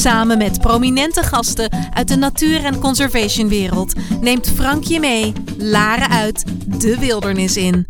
Samen met prominente gasten uit de natuur- en conservationwereld neemt Frank je mee, Laren uit, de wildernis in.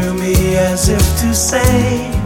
To me as if to say,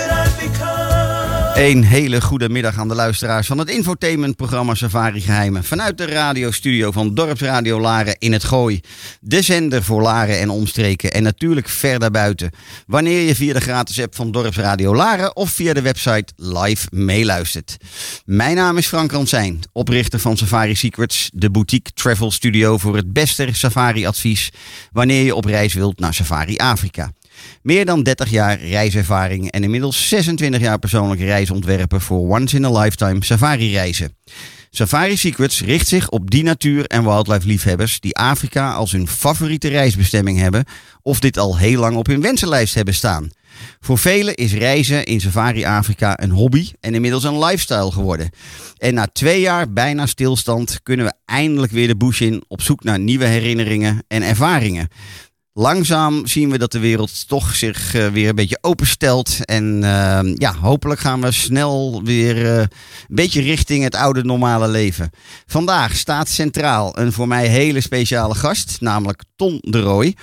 Een hele goede middag aan de luisteraars van het infotainmentprogramma Safari Geheimen. Vanuit de radiostudio van Dorpsradio Laren in het Gooi. De zender voor Laren en omstreken en natuurlijk ver daarbuiten. Wanneer je via de gratis app van Dorpsradio Laren of via de website live meeluistert. Mijn naam is Frank Ransijn, oprichter van Safari Secrets, de boutique travel studio voor het beste safari advies wanneer je op reis wilt naar Safari Afrika. Meer dan 30 jaar reiservaring en inmiddels 26 jaar persoonlijke reisontwerpen voor once in a lifetime safari reizen. Safari Secrets richt zich op die natuur- en wildlife liefhebbers die Afrika als hun favoriete reisbestemming hebben of dit al heel lang op hun wensenlijst hebben staan. Voor velen is reizen in Safari Afrika een hobby en inmiddels een lifestyle geworden. En na twee jaar bijna stilstand kunnen we eindelijk weer de bush in op zoek naar nieuwe herinneringen en ervaringen. Langzaam zien we dat de wereld toch zich eh, weer een beetje openstelt. En eh, ja, hopelijk gaan we snel weer eh, een beetje richting het oude normale leven. Vandaag staat centraal een voor mij hele speciale gast, namelijk Ton de Rooij.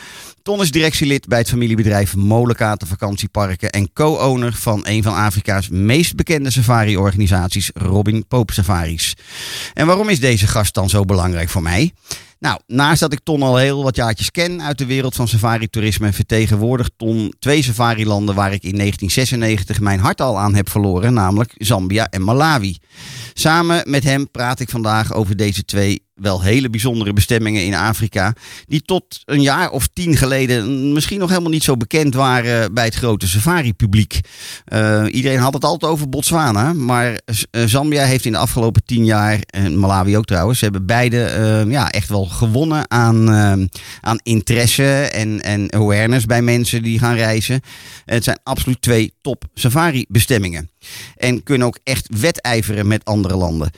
Ton is directielid bij het familiebedrijf Molenkaten Vakantieparken en co-owner van een van Afrika's meest bekende safari-organisaties, Robin Pope Safaris. En waarom is deze gast dan zo belangrijk voor mij? Nou, naast dat ik Ton al heel wat jaartjes ken uit de wereld van safari-toerisme, vertegenwoordigt Ton twee safari-landen waar ik in 1996 mijn hart al aan heb verloren, namelijk Zambia en Malawi. Samen met hem praat ik vandaag over deze twee wel hele bijzondere bestemmingen in Afrika. Die tot een jaar of tien geleden misschien nog helemaal niet zo bekend waren bij het grote safari-publiek. Eh, iedereen had het altijd over Botswana. Maar eh, Zambia heeft in de afgelopen tien jaar, en Malawi ook trouwens, hebben beide eh, ja, echt wel gewonnen aan, aan interesse en, en awareness bij mensen die gaan reizen. Het zijn absoluut twee top safari-bestemmingen. En kunnen ook echt wedijveren met andere landen.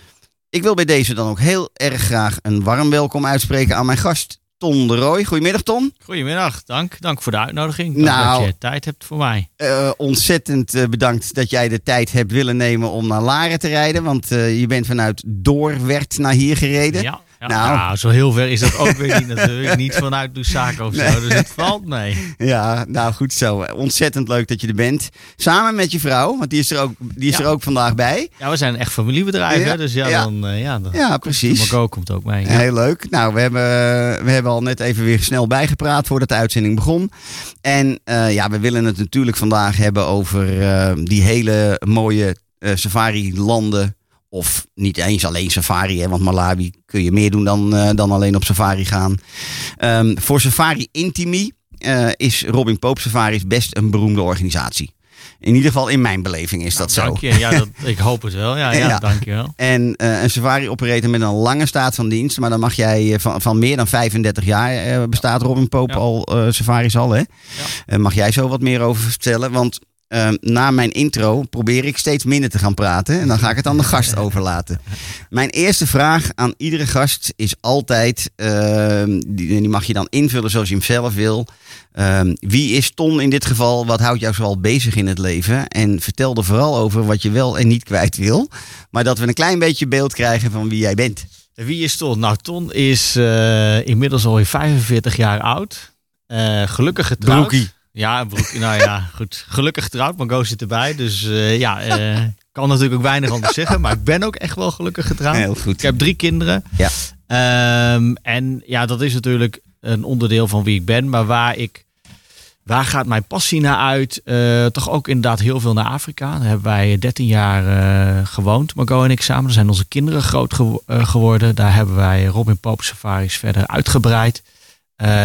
Ik wil bij deze dan ook heel erg graag een warm welkom uitspreken aan mijn gast Ton de Rooij. Goedemiddag Ton. Goedemiddag, dank. Dank voor de uitnodiging. Dank Nou. dat je tijd hebt voor mij. Eh, ontzettend eh, bedankt dat jij de tijd hebt willen nemen om naar Laren te rijden. Want eh, je bent vanuit Doorwerd naar hier gereden. Ja, ja, Nou. zo heel ver is dat ook weer niet natuurlijk. Niet vanuit Lusaka of zo, dus het valt mee. Ja, nou goed zo. Ontzettend leuk dat je er bent. Samen met je vrouw, want die is er ook, die is Ja. er ook vandaag bij. Ja, we zijn echt familiebedrijf, hè, dus ja, ja. dan... eh, ja, dan Ja, precies. Marco komt ook mee. Heel leuk. Nou, we hebben, we hebben al net even weer snel bijgepraat voordat de uitzending begon. En eh, ja, we willen het natuurlijk vandaag hebben over eh, die hele mooie eh, safari-landen. Of niet eens alleen safari, hè, want Malawi kun je meer doen dan, eh, dan alleen op safari gaan. Ehm, voor Safari Intimi eh, is Robin Pope Safaris best een beroemde organisatie. In ieder geval in mijn beleving is dat zo. Dank je. Ja, dat, ik hoop het wel. Ja, ja, Ja. dank je wel. En eh, een safari-operator met een lange staat van dienst. Maar dan mag jij van, van meer dan 35 jaar bestaat Robin Pope Ja. al, safaris al. Hè? Mag jij zo wat meer over vertellen? Want eh, na mijn intro probeer ik steeds minder te gaan praten. En dan ga ik het aan de gast overlaten. Mijn eerste vraag aan iedere gast is altijd... eh, die, die mag je dan invullen zoals je hem zelf wil. Eh, wie is Ton in dit geval? Wat houdt jou zoal bezig in het leven? En vertel er vooral over wat je wel en niet kwijt wil. Maar dat we een klein beetje beeld krijgen van wie jij bent. En Wie is Ton? Nou, Ton is eh, inmiddels alweer 45 jaar oud. Eh, gelukkig getrouwd. Broekie. Ja, broek, nou ja, goed. Gelukkig getrouwd, Margot zit erbij. Dus eh, ja, eh, kan natuurlijk ook weinig anders zeggen. Maar ik ben ook echt wel gelukkig getrouwd. Heel goed. Ik heb drie kinderen. Ja. Ehm, en ja, dat is natuurlijk een onderdeel van wie ik ben. Maar waar ik... Waar gaat mijn passie naar uit? Eh, toch ook inderdaad heel veel naar Afrika. Daar hebben wij 13 jaar gewoond, Margot en ik samen. Daar zijn onze kinderen groot gewo- geworden. Daar hebben wij Robin Pope Safaris verder uitgebreid.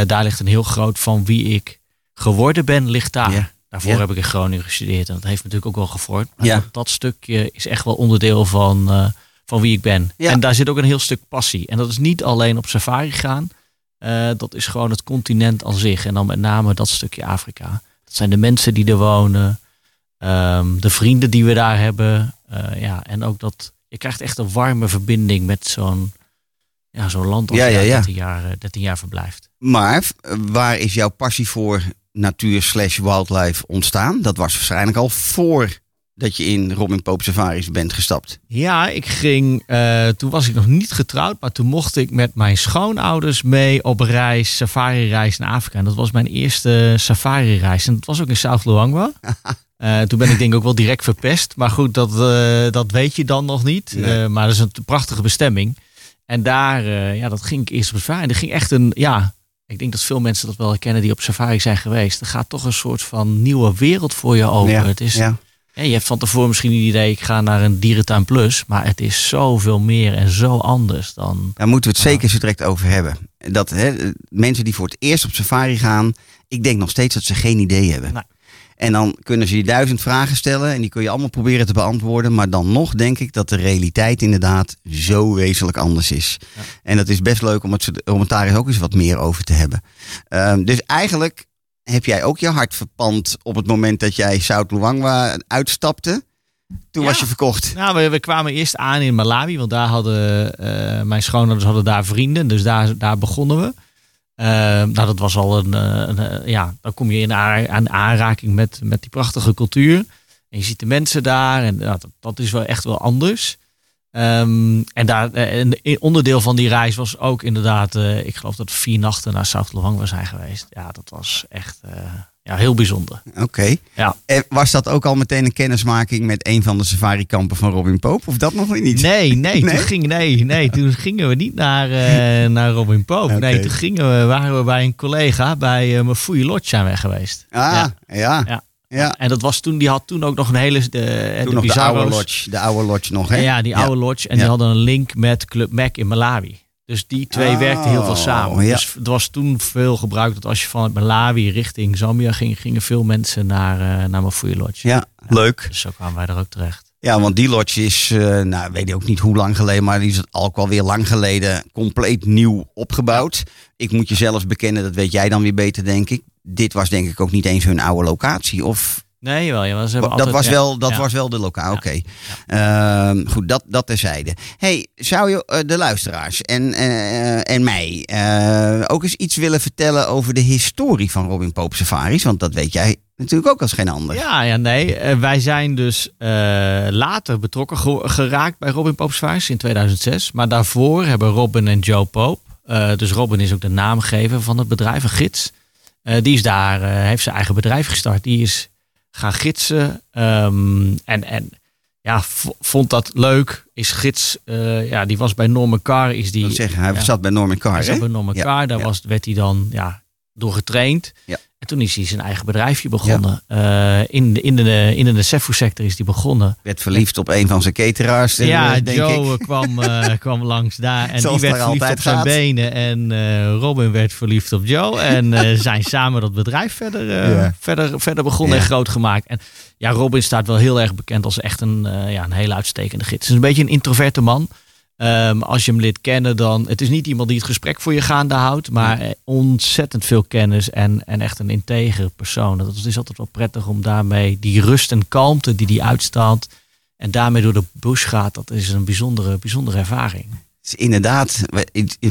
Daar ligt een heel groot van wie ik geworden ben, ligt daar. Ja. Daarvoor Ja. heb ik in Groningen gestudeerd. En dat heeft me natuurlijk ook wel gevormd. Maar Ja. dat, dat stukje is echt wel onderdeel van, eh, van wie ik ben. Ja. En daar zit ook een heel stuk passie. En dat is niet alleen op safari gaan. Eh, dat is gewoon het continent aan zich. En dan met name dat stukje Afrika. Dat zijn de mensen die er wonen. ehm, de vrienden die we daar hebben. eh, ja, en ook dat je krijgt echt een warme verbinding met zo'n ja, zo'n land als Ja, je ja, daar ja. 13, jaar, eh, 13 jaar verblijft. Maar waar is jouw passie voor natuur slash wildlife ontstaan? Dat was waarschijnlijk al voor dat je in Robin Pope Safaris bent gestapt. Ja, ik ging, eh, toen was ik nog niet getrouwd, maar toen mocht ik met mijn schoonouders mee op reis, safari-reis naar Afrika. En dat was mijn eerste safari-reis. En dat was ook in South Luangwa. Eh, toen ben ik denk ik ook wel direct verpest. Maar goed, dat, eh, dat weet je dan nog niet. Nee. Maar dat is een prachtige bestemming. En daar, ja, dat ging ik eerst op safari. En er ging echt een, ja, ik denk dat veel mensen dat wel herkennen die op safari zijn geweest. Er gaat toch een soort van nieuwe wereld voor je open. ja, Het is, ja. ja, je hebt van tevoren misschien een idee, ik ga naar een dierentuin plus. Maar het is zoveel meer en zo anders dan... Daar moeten we het zeker zo direct over hebben. Dat hè, mensen die voor het eerst op safari gaan, ik denk nog steeds dat ze geen idee hebben. En dan kunnen ze je duizend vragen stellen en die kun je allemaal proberen te beantwoorden. Maar dan nog denk ik dat de realiteit inderdaad zo wezenlijk anders is. Ja. En dat is best leuk om het, om het daar eens ook eens wat meer over te hebben. Ehm, dus eigenlijk heb jij ook je hart verpand op het moment dat jij South Luangwa uitstapte. Toen Ja. was je verkocht. Nou, we, we kwamen eerst aan in Malawi, want daar hadden eh, mijn schoonouders hadden daar vrienden. Dus daar, daar begonnen we. Eh, nou, dat was al een, eh, eh, ja, dan kom je in aan, aan aanraking met, met die prachtige cultuur. En je ziet de mensen daar en ja, dat, dat is wel echt wel anders. Ehm, en daar, eh, en een onderdeel van die reis was ook inderdaad, eh, ik geloof dat we vier nachten naar South Luangwa zijn geweest. Ja, dat was echt eh, ja, heel bijzonder. Oké. Ja. En was dat ook al meteen een kennismaking met een van de safari-kampen van Robin Pope? Of dat nog niet? Nee, nee, Nee? Toen, ging, nee, nee toen gingen we niet naar, eh, naar Robin Pope. Oké. Nee, toen gingen we, waren we bij een collega bij uh, Mafui Lodge zijn we geweest. Ah, ja. Ja. Ja. ja. En dat was toen, die had toen ook nog een hele... De, de Toen nog de oude lodge. De oude lodge nog, hè? Ja, die oude lodge. En Ja. die hadden een link met Club Mac in Malawi. Dus die twee Oh, werkten heel veel samen. ja. Dus het was toen veel gebruikt dat als je vanuit Malawi richting Zambia ging, gingen veel mensen naar, eh naar Mafuji Lodge. Ja, leuk. Dus zo kwamen wij er ook terecht. Ja, want die lodge is, eh, nou weet ik ook niet hoe lang geleden, maar die is ook alweer lang geleden compleet nieuw opgebouwd. Ik moet je zelfs bekennen, dat weet jij dan weer beter, denk ik. Dit was denk ik ook niet eens hun oude locatie. Of Nee, wel. Ja, dat, altijd, was, ja, wel, dat ja. was wel de lokaal. Oké. Ehm, goed, dat, dat terzijde. Hey, zou je eh, de luisteraars en, eh, en mij eh, ook eens iets willen vertellen over de historie van Robin Pope Safaris? Want dat weet jij natuurlijk ook als geen ander. Ja, ja, nee. Wij zijn dus later betrokken ge- geraakt bij Robin Pope Safaris in 2006. Maar daarvoor hebben Robin en Joe Pope, dus Robin is ook de naamgever van het bedrijf, een gids. Die is daar, heeft zijn eigen bedrijf gestart. Die is gaan gidsen ehm, en, en ja, vond dat leuk. Is gids, eh, ja, die was bij Norman Carr. Is die, zeggen, hij ja. zat bij Norman Carr, hij hè? zat bij Norman Ja, Carr. Daar ja. was, werd hij dan ja, door getraind. Ja. En toen is hij zijn eigen bedrijfje begonnen. Eh, in, de, in de, in de sector is hij begonnen. Werd verliefd op een van zijn cateraars, eh, ja, denk Joe ik. eh, kwam, eh, kwam langs daar. En Zoals die werd verliefd op zijn gaat. benen. En eh, Robin werd verliefd op Joe. En eh, zijn samen dat bedrijf verder, eh, Ja. verder, verder begonnen Ja. en groot gemaakt. En ja, Robin staat wel heel erg bekend als echt een, eh, ja, een hele uitstekende gids. Het is een beetje een introverte man. Ehm, als je hem lid kennen, dan. Het is niet iemand die het gesprek voor je gaande houdt, maar eh, ontzettend veel kennis en, en echt een integere persoon. Dat is altijd wel prettig om daarmee die rust en kalmte die hij uitstraalt. En daarmee door de bush gaat, dat is een bijzondere, bijzondere ervaring. Het is inderdaad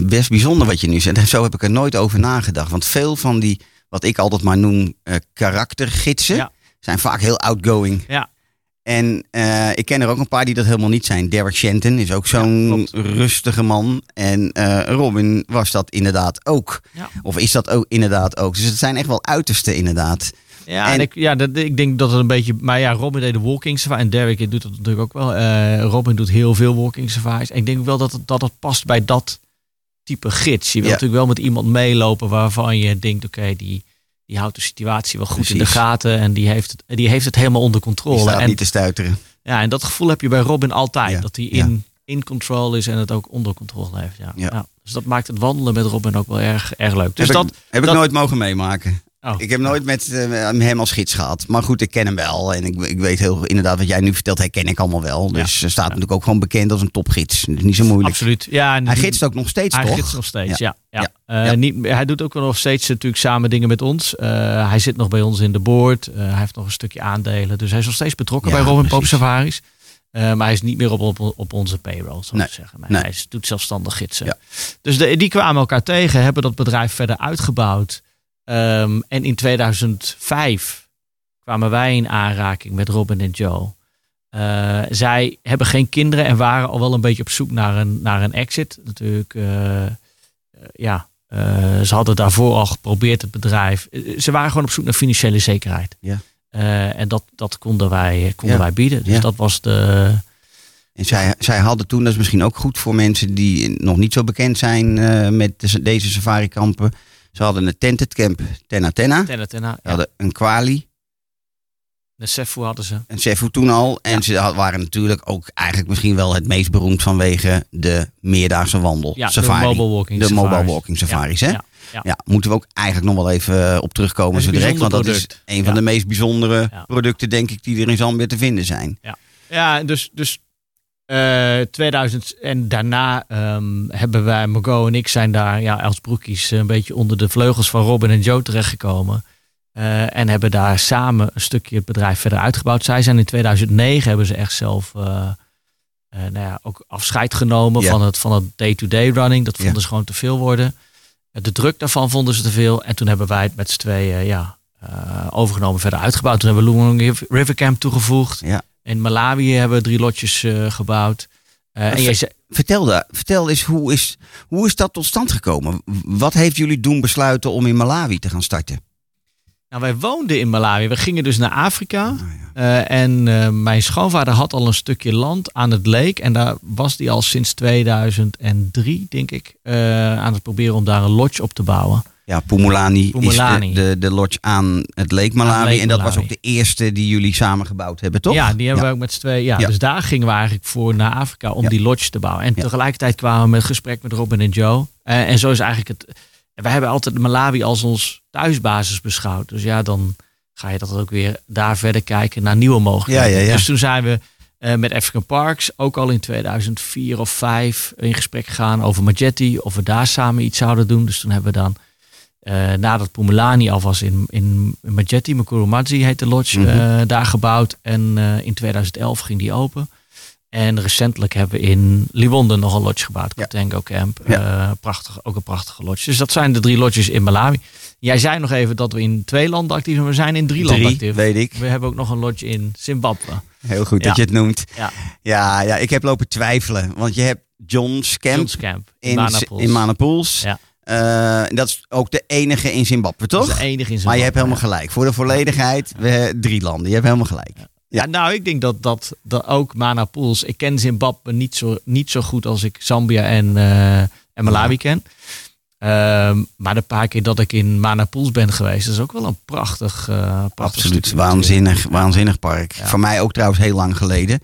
best bijzonder wat je nu zegt. Zo heb ik er nooit over nagedacht. Want veel van die, wat ik altijd maar noem, eh, karaktergidsen, Ja. zijn vaak heel outgoing. Ja. En eh, ik ken er ook een paar die dat helemaal niet zijn. Derek Shenton is ook zo'n rustige man. En eh, Robin was dat inderdaad ook. Ja. Of is dat ook inderdaad ook. Dus het zijn echt wel uitersten inderdaad. Ja, En- en ik, ja dat, ik denk dat het een beetje. Maar ja, Robin deed de walking safari. En Derek doet dat natuurlijk ook wel. Eh, Robin doet heel veel walking safaris. En ik denk wel dat het, dat het past bij dat type gids. Je wil Ja. natuurlijk wel met iemand meelopen waarvan je denkt: oké, die, die houdt de situatie wel goed in de gaten. En die heeft het, die heeft het helemaal onder Die controle. staat En, niet te stuiteren. ja, en dat gevoel heb je bij Robin altijd. Ja. Dat hij in, in control is en het ook onder controle heeft. Ja. Ja. Dus dat maakt het wandelen met Robin ook wel erg, erg leuk. Dus heb dat. ik, heb ik nooit mogen meemaken. Oh. Ik heb nooit met eh, hem als gids gehad. Maar goed, ik ken hem wel. En ik, ik weet heel inderdaad wat jij nu vertelt, herken ik allemaal wel. Dus hij staat natuurlijk ook gewoon bekend als een topgids. Niet zo moeilijk. Absoluut. Ja, en Hij gidst ook nog steeds, Hij toch? gidst nog steeds, ja. ja. Ja. Ja. Niet, hij doet ook wel nog steeds natuurlijk samen dingen met ons. Eh, hij zit nog bij ons in de board. Hij heeft nog een stukje aandelen. Dus hij is nog steeds betrokken Ja, bij Robin precies. Safaris. Maar hij is niet meer op, op, op onze payroll, zou Nee. ik zeggen. Nee, Nee. Hij is, doet zelfstandig gidsen. Ja. Dus de, die kwamen elkaar tegen, hebben dat bedrijf verder uitgebouwd. Ehm, en in 2005 kwamen wij in aanraking met Robin en Joe. Eh, zij hebben geen kinderen en waren al wel een beetje op zoek naar een, naar een exit. Natuurlijk, eh, eh, ja, ze hadden daarvoor al geprobeerd het bedrijf. Ze waren gewoon op zoek naar financiële zekerheid. Ja. En dat, dat konden, wij, konden Ja. wij bieden. Dus Ja. dat was de. En zij, zij hadden toen, dat is misschien ook goed voor mensen die nog niet zo bekend zijn met de- deze safari-kampen. Ze hadden een tented camp Tenna Tenna. Tenna Tenna. Ze Ja. hadden een kwali, De Sefu hadden ze. een Sefu toen al. En ze had- waren natuurlijk ook eigenlijk misschien wel het meest beroemd vanwege de meerdaagse wandel. Ja, safari. de mobile walking De safaris. mobile walking safaris, hè? Ja, ja. Ja, moeten we ook eigenlijk nog wel even eh, op terugkomen zo een direct. Want dat is een van Ja. de meest bijzondere Ja. producten, denk ik, die er in Zambia te vinden zijn. Ja, dus, dus eh 2000 en daarna ehm, hebben wij, Margot en ik zijn daar ja, als broekies een beetje onder de vleugels van Robin en Joe terechtgekomen. Eh, en hebben daar samen een stukje het bedrijf verder uitgebouwd. Zij zijn in 2009 hebben ze echt zelf eh, nou ja, ook afscheid genomen Ja. van het van het day-to-day running. Dat vonden Ja. ze gewoon te veel worden. De druk daarvan vonden ze te veel. En toen hebben wij het met z'n tweeën ja, overgenomen, verder uitgebouwd. Toen hebben we Lungang River Camp toegevoegd. Ja. In Malawi hebben we drie lotjes eh, gebouwd. Eh, en jij zei, Vertel, da- vertel eens, hoe is, hoe is dat tot stand gekomen? Wat heeft jullie doen besluiten om in Malawi te gaan starten? nou, wij woonden in Malawi. We gingen dus naar Afrika. Ah, ja. Eh, en mijn schoonvader had al een stukje land aan het leek. En daar was hij al sinds 2003, denk ik, aan het proberen om daar een lodge op te bouwen. Ja, Pumulani, Pumulani. is de, de, de lodge aan het Lake Malawi. Aan Lake en dat was ook de eerste die jullie samen gebouwd hebben, toch? Ja, die hebben we ook met z'n tweeën. Ja, Ja. Dus daar gingen we eigenlijk voor naar Afrika om Ja. die lodge te bouwen. En tegelijkertijd kwamen we met gesprek met Robin en Joe. Eh, en zo is eigenlijk het. Wij hebben altijd Malawi als ons thuisbasis beschouwd. Dus ja, dan ga je dat ook weer daar verder kijken naar nieuwe mogelijkheden. Dus toen zijn we eh, met African Parks ook al in 2004 of 5 in gesprek gegaan over Majetti. Of we daar samen iets zouden doen. Dus toen hebben we dan eh, nadat Pumulani al was in, in Majetti, Makurumazi heet de lodge, Mhm. eh, daar gebouwd. En eh, in 2011 ging die open. En recentelijk hebben we in Liwonde nog een lodge gebouwd, Ja. Tango Camp. Ja. Prachtig, ook een prachtige lodge. Dus dat zijn de drie lodges in Malawi. Jij zei nog even dat we in twee landen actief zijn. We zijn in drie, landen actief. weet ik. We hebben ook nog een lodge in Zimbabwe. Heel goed Ja. dat je het noemt. Ja. Ja, ja, ik heb lopen twijfelen. Want je hebt John's Camp John's Camp. in, Manapools. in Manapools. Ja. Eh, dat is ook de enige in Zimbabwe, Dat toch? is de enige in Zimbabwe. Maar je hebt helemaal gelijk. Voor de volledigheid, we, drie landen. Je hebt helemaal gelijk. Ja, nou, ik denk dat, dat, dat ook Mana Pools. Ik ken Zimbabwe niet zo, niet zo goed als ik Zambia en, eh, en Malawi ken. Ehm, maar de paar keer dat ik in Mana Pools ben geweest, dat is ook wel een prachtig, eh prachtig Absoluut. Waanzinnig, waanzinnig park. Ja. Voor mij ook trouwens heel lang geleden.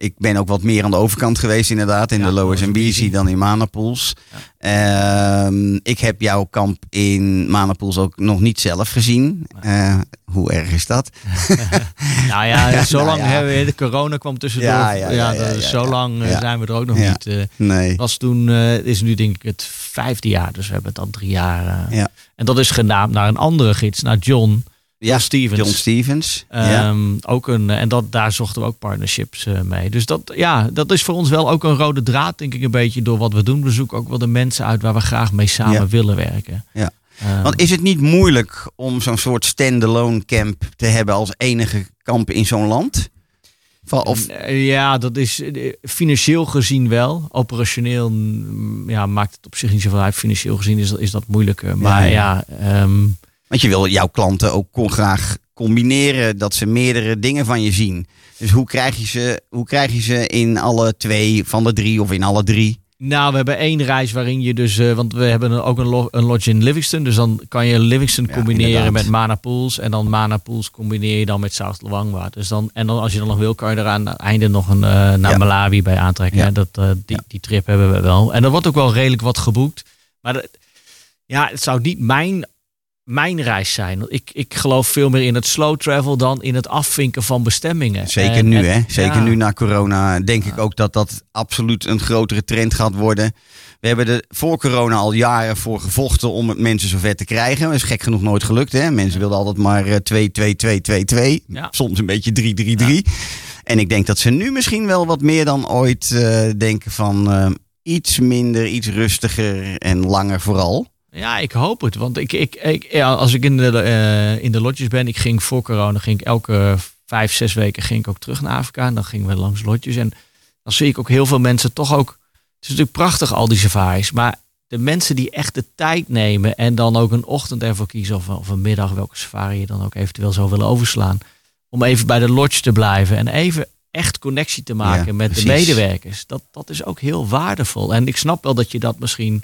Ik ben ook wat meer aan de overkant geweest inderdaad. In Ja, de Lower Lower Zambezi Zambezi. dan in Manapools. Ehm, ik heb jouw kamp in Manapools ook nog niet zelf gezien. Eh, hoe erg is dat? Nou ja, zo Nou lang ja. hebben we, de corona kwam tussendoor. Ja, Ja, zo lang eh, zijn we er ook nog niet. eh Nee. was toen, is nu denk ik het vijfde jaar, dus we hebben het al drie jaar. Ja. En dat is genaamd naar een andere gids, naar John. Ja, Stevens. John Stevens. ja. Ehm, ook een, en dat, daar zochten we ook partnerships eh, mee. Dus dat, ja, dat is voor ons wel ook een rode draad, denk ik, een beetje door wat we doen. We zoeken ook wel de mensen uit waar we graag mee samen Ja. willen werken. Ja. Ehm, Want is het niet moeilijk om zo'n soort standalone camp te hebben als enige kamp in zo'n land? Of, eh, ja, dat is eh, financieel gezien wel. Operationeel mm, ja, maakt het op zich niet zoveel uit. Financieel gezien is dat, is dat moeilijker. Maar ja. ja, ehm, want je wil jouw klanten ook kon graag combineren dat ze meerdere dingen van je zien. Dus hoe krijg je ze, hoe krijg je ze in alle twee van de drie of in alle drie? Nou, we hebben één reis waarin je dus, eh, want we hebben ook een, lo- een lodge in Livingston. Dus dan kan je Livingston combineren met Mana Pools. En dan Mana Pools combineer je dan met South Luangwa. Dus dan, en dan als je dan nog wil, kan je er aan het einde nog een, eh, naar Ja. Malawi bij aantrekken. Ja. Dat, eh, die, die trip hebben we wel. En er wordt ook wel redelijk wat geboekt. Maar ja, het zou niet mijn, mijn reis zijn. Ik, ik geloof veel meer in het slow travel dan in het afvinken van bestemmingen. Zeker En- nu, en- hè? Zeker ja. nu na corona denk ik ook dat dat absoluut een grotere trend gaat worden. We hebben er voor corona al jaren voor gevochten om het mensen zover te krijgen. Dat is gek genoeg nooit gelukt, hè? Mensen wilden altijd maar eh, 2, 2, 2, 2, 2. Ja. Soms een beetje 3, 3, 3. En ik denk dat ze nu misschien wel wat meer dan ooit eh, denken van eh, iets minder, iets rustiger en langer vooral. Ja, ik hoop het. Want ik, ik, ik, ja, als ik in de, eh, in de lotjes ben, ik ging voor corona, ging ik elke vijf, zes weken ging ik ook terug naar Afrika. En dan gingen we langs lotjes. En dan zie ik ook heel veel mensen toch ook. Het is natuurlijk prachtig, al die safaris. Maar de mensen die echt de tijd nemen en dan ook een ochtend ervoor kiezen of, of een middag, welke safari je dan ook eventueel zou willen overslaan. Om even bij de lodge te blijven en even echt connectie te maken Ja, met precies. de medewerkers. Dat, dat is ook heel waardevol. En ik snap wel dat je dat misschien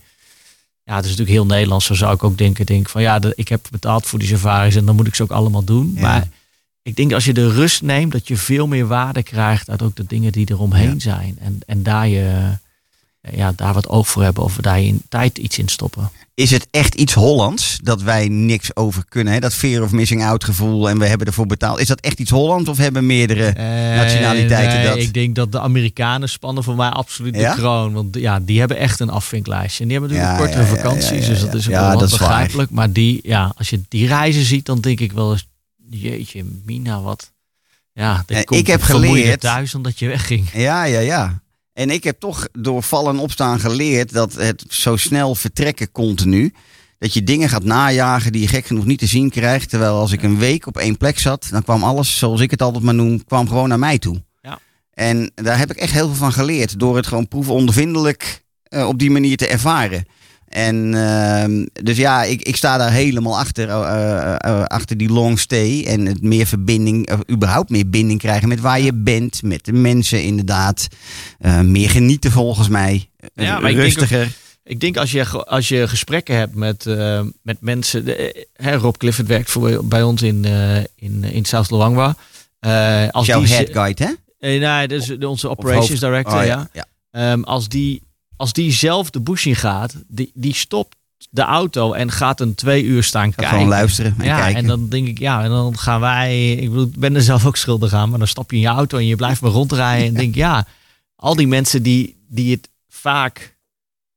ja, het is natuurlijk heel Nederlands. Zo zou ik ook denken. Denk van ja, ik heb betaald voor die safaris en dan moet ik ze ook allemaal doen. Ja. Maar ik denk als je de rust neemt, dat je veel meer waarde krijgt uit ook de dingen die eromheen zijn. En, en daar je ja, daar wat oog voor hebben of we daar in tijd iets in stoppen. Is het echt iets Hollands dat wij niks over kunnen? Hè? Dat fear of missing out gevoel en we hebben ervoor betaald. Is dat echt iets Hollands of hebben meerdere nationaliteiten nee, dat? Ik denk dat de Amerikanen spannen voor mij absoluut Ja? de kroon. Want ja, die hebben echt een afvinklijstje. En die hebben natuurlijk Ja, kortere ja, vakanties. Dus dat is ook Ja, wel begrijpelijk. Maar die, ja, als je die reizen ziet, dan denk ik wel eens... Jeetje, Mina, wat... Ja, Eh, ik heb geleerd- thuis omdat je wegging. Ja, ja, ja. En ik heb toch door vallen en opstaan geleerd dat het zo snel vertrekken continu. Dat je dingen gaat najagen die je gek genoeg niet te zien krijgt. Terwijl als ik een week op één plek zat, dan kwam alles, zoals ik het altijd maar noem, kwam gewoon naar mij toe. Ja. En daar heb ik echt heel veel van geleerd. Door het gewoon proefondervindelijk eh, op die manier te ervaren. En ehm, dus ja, ik, ik sta daar helemaal achter, eh, eh, eh, achter die long stay. En het meer verbinding, of überhaupt meer binding krijgen met waar je bent, met de mensen inderdaad. Meer genieten volgens mij. Ja, maar ik denk Rustiger. Ik denk als je, als je gesprekken hebt met, met mensen. de- hè, Rob Clifford werkt voor, bij ons in, in, in South Luangwa. Eh als Jouw head guide, hè? nee, dat is onze operations director, Oh, ja. ja. Ehm, als, die, als die zelf de bush in gaat, die, die stopt de auto en gaat een twee uur staan Ga kijken. gewoon luisteren en ja, kijken. en dan denk ik, ja, en dan gaan wij, ik bedoel, ik ben er zelf ook schuldig aan, maar dan stap je in je auto en je blijft maar rondrijden en denk, ja, al die mensen die, die het vaak,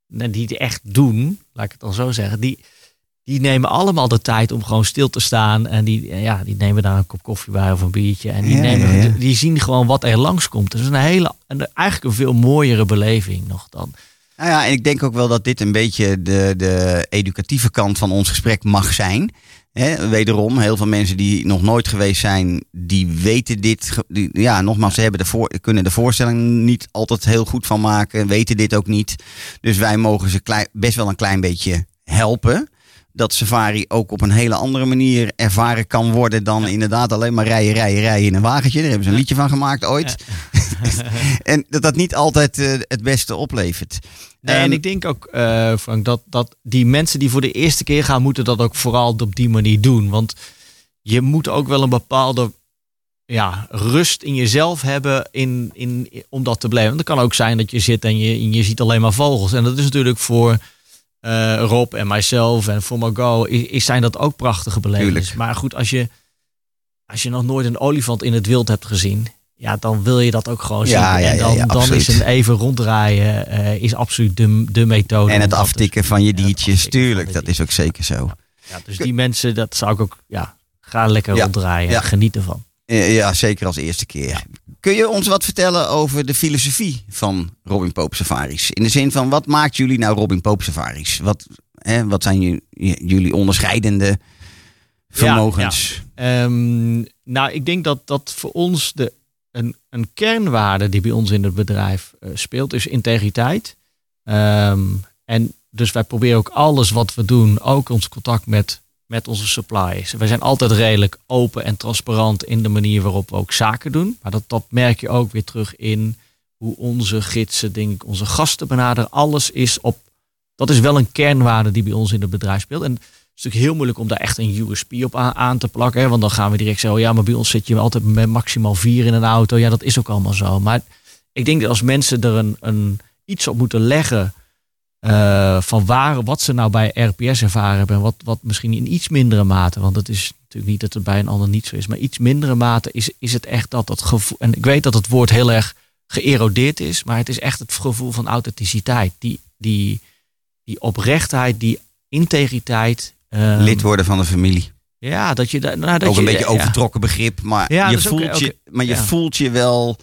die het echt doen, laat ik het dan zo zeggen, die, die nemen allemaal de tijd om gewoon stil te staan en die, ja, die nemen daar een kop koffie bij of een biertje en die, Ja, nemen, ja, ja. die zien gewoon wat er langskomt. Is een hele, een, eigenlijk een veel mooiere beleving nog dan. Nou ja, en ik denk ook wel dat dit een beetje de, de educatieve kant van ons gesprek mag zijn. Wederom, heel veel mensen die nog nooit geweest zijn, die weten dit. Die, ja, nogmaals, ze hebben de voor, kunnen de voorstelling niet altijd heel goed van maken, weten dit ook niet. Dus wij mogen ze klein, best wel een klein beetje helpen. Dat safari ook op een hele andere manier ervaren kan worden dan inderdaad alleen maar rijden, rijden, rijden in een wagentje. Daar hebben ze een liedje van gemaakt ooit. en dat dat niet altijd eh, het beste oplevert. Nee, Ehm, en ik denk ook, eh, Frank, dat, dat die mensen die voor de eerste keer gaan, moeten dat ook vooral op die manier doen. Want je moet ook wel een bepaalde ja, rust in jezelf hebben in, in, om dat te blijven. Want het kan ook zijn dat je zit en je, en je ziet alleen maar vogels. En dat is natuurlijk voor eh, Rob en mijzelf en voor Margot, is, is- zijn dat ook prachtige belevenissen. Maar goed, als je, als je nog nooit een olifant in het wild hebt gezien, ja, dan wil je dat ook gewoon Ja, zien. ja, en dan, ja, dan is een even ronddraaien eh, is absoluut de, de methode. En het aftikken van je diertjes, van tuurlijk, dat is ook zeker zo. Ja, dus die mensen, dat zou ik ook, ja, ga lekker ronddraaien. ja. Geniet ervan. Eh, Ja, zeker als eerste keer. Kun je ons wat vertellen over de filosofie van Robin Pope Safaris? In de zin van, wat maakt jullie nou Robin Pope Safaris? Wat, hè, wat zijn jullie onderscheidende vermogens? Ehm, nou, ik denk dat dat voor ons de, een, een kernwaarde die bij ons in het bedrijf eh, speelt, is integriteit. Ehm, en dus wij proberen ook alles wat we doen, ook ons contact met, met onze suppliers. Wij zijn altijd redelijk open en transparant in de manier waarop we ook zaken doen. Maar dat, dat merk je ook weer terug in hoe onze gidsen, denk ik, onze gasten benaderen. Alles is op. Dat is wel een kernwaarde die bij ons in het bedrijf speelt. En het is natuurlijk heel moeilijk om daar echt een USP op aan, aan te plakken. Want dan gaan we direct zeggen, oh ja, maar bij ons zit je altijd met maximaal vier in een auto. Ja, dat is ook allemaal zo. Maar ik denk dat als mensen er een, een, iets op moeten leggen eh, van waar, wat ze nou bij RPS ervaren hebben. En wat, wat misschien in iets mindere mate, want het is natuurlijk niet dat het bij een ander niet zo is. Maar iets mindere mate is, is het echt dat dat gevoel. En ik weet dat het woord heel erg geërodeerd is. Maar het is echt het gevoel van authenticiteit. Die, die, die oprechtheid, die integriteit. ehm, Lid worden van de familie. Ja, dat je daar. Nou, dat ook je, een beetje ja. overtrokken begrip, maar Ja, je ook- voelt je, maar je ja. voelt je wel,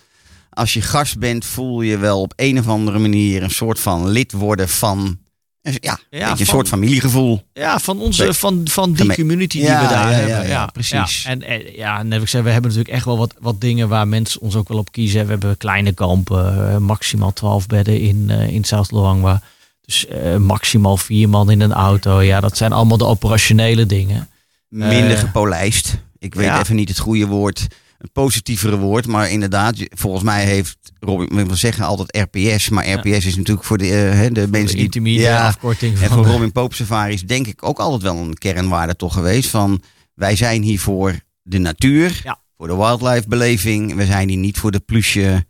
als je gast bent, voel je wel op een of andere manier een soort van lid worden van, ja, een, beetje een van- soort familiegevoel. Ja, van, onze, van, van die community die Ja, we daar ja, hebben. ja, Ja, ja, precies. Ja. En, en ja, net ik zei, we hebben natuurlijk echt wel wat, wat dingen waar mensen ons ook wel op kiezen. We hebben kleine kampen, eh, maximaal 12 bedden in, eh in South Luangwa. Dus eh, maximaal vier man in een auto. Ja, dat zijn allemaal de operationele dingen. Minder Eh, gepolijst. Ik weet ja. even niet het goede woord, een positievere woord, maar inderdaad, volgens mij heeft Robin, ik wil zeggen altijd RPS, maar RPS is natuurlijk voor de, eh, de mensen de die ja, afkorting En voor Robin Pope Safaris denk ik ook altijd wel een kernwaarde toch geweest. Van wij zijn hier voor de natuur, Ja. voor de wildlife beleving. We zijn hier niet voor de plusje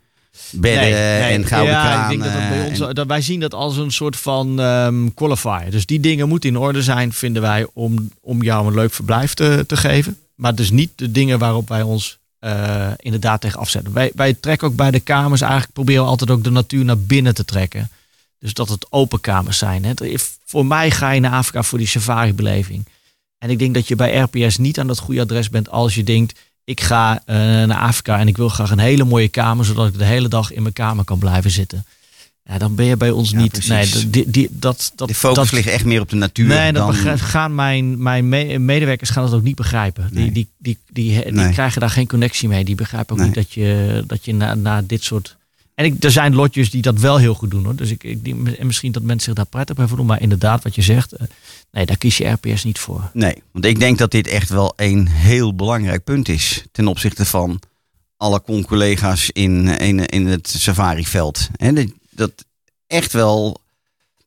bedden en gouden ja, kranen. Ik denk dat, dat bij ons, dat wij zien dat als een soort van ehm, qualifier. Dus die dingen moeten in orde zijn, vinden wij, om, om jou een leuk verblijf te, te geven. Maar dus niet de dingen waarop wij ons eh, inderdaad tegen afzetten. Wij, wij trekken ook bij de kamers eigenlijk, proberen we altijd ook de natuur naar binnen te trekken. Dus dat het open kamers zijn. Hè. Voor mij ga je naar Afrika voor die safari-beleving. En ik denk dat je bij RPS niet aan dat goede adres bent als je denkt, ik ga eh, naar Afrika en ik wil graag een hele mooie kamer, zodat ik de hele dag in mijn kamer kan blijven zitten. Ja, dan ben je bij ons Ja, niet. precies. Nee, dat- die, die, dat, dat, de focus dat, ligt echt meer op de natuur. Nee, dat dan, begrijp- gaan mijn, mijn me- medewerkers gaan dat ook niet begrijpen. Nee. Die, die, die, die, die Nee. krijgen daar geen connectie mee. Die begrijpen ook Nee. niet dat je, dat je na, na dit soort. En ik, er zijn lotjes die dat wel heel goed doen hoor. Dus ik, ik, die- en misschien dat mensen zich daar prettig bij voelen. Maar inderdaad, wat je zegt, eh, nee, daar kies je RPS niet voor. Nee, want ik denk dat dit echt wel een heel belangrijk punt is ten opzichte van alle con-collega's in, in, in het safariveld. Hè, dat- echt wel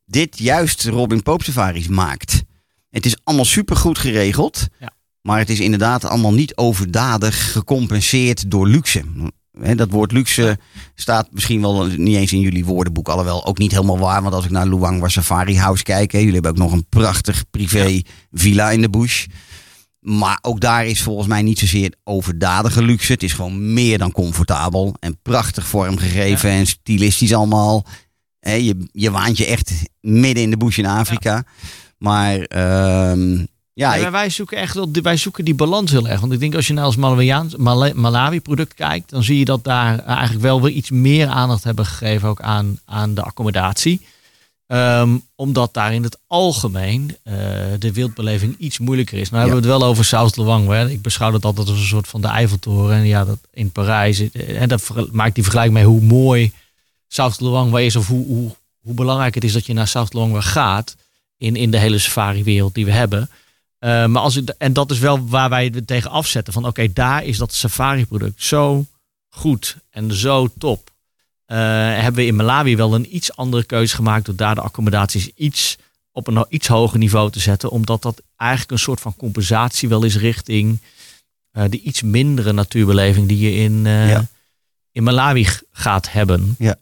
dit juist Robin Pope safaris maakt. Het is allemaal supergoed geregeld. Ja. Maar het is inderdaad allemaal niet overdadig gecompenseerd door luxe. Dat woord luxe staat misschien wel niet eens in jullie woordenboek. Alhoewel ook niet helemaal waar. Want als ik naar Luangwa Safari House kijk. Jullie hebben ook nog een prachtig privé villa in de bush. Maar ook daar is volgens mij niet zozeer overdadige luxe. Het is gewoon meer dan comfortabel. En prachtig vormgegeven en stilistisch allemaal. Je, je waant je echt midden in de bush in Afrika. Maar ehm, ja, maar wij zoeken echt wij zoeken die balans heel erg. Want ik denk als je nou als Malawiaans, Mala- Malawi product kijkt, dan zie je dat daar eigenlijk wel weer iets meer aandacht hebben gegeven ook aan, aan de accommodatie. Ehm, omdat daar in het algemeen eh, de wildbeleving iets moeilijker is. Nou hebben we het wel over South Luangwa. hè. Ik beschouw dat altijd als een soort van de Eiffeltoren. En ja, dat in Parijs. eh, En dat ver- maakt die vergelijking mee hoe mooi South Luangwa is. Of hoe, hoe, hoe belangrijk het is dat je naar South Luangwa gaat. In, in de hele safari-wereld die we hebben. Uh, maar als en dat is wel waar wij het tegen afzetten. Van oké, daar is dat safari-product zo goed en zo top. Uh, hebben we in Malawi wel een iets andere keuze gemaakt door daar de accommodaties iets op een iets hoger niveau te zetten. Omdat dat eigenlijk een soort van compensatie wel is richting uh, de iets mindere natuurbeleving die je in, Ja. in Malawi gaat hebben. Ja.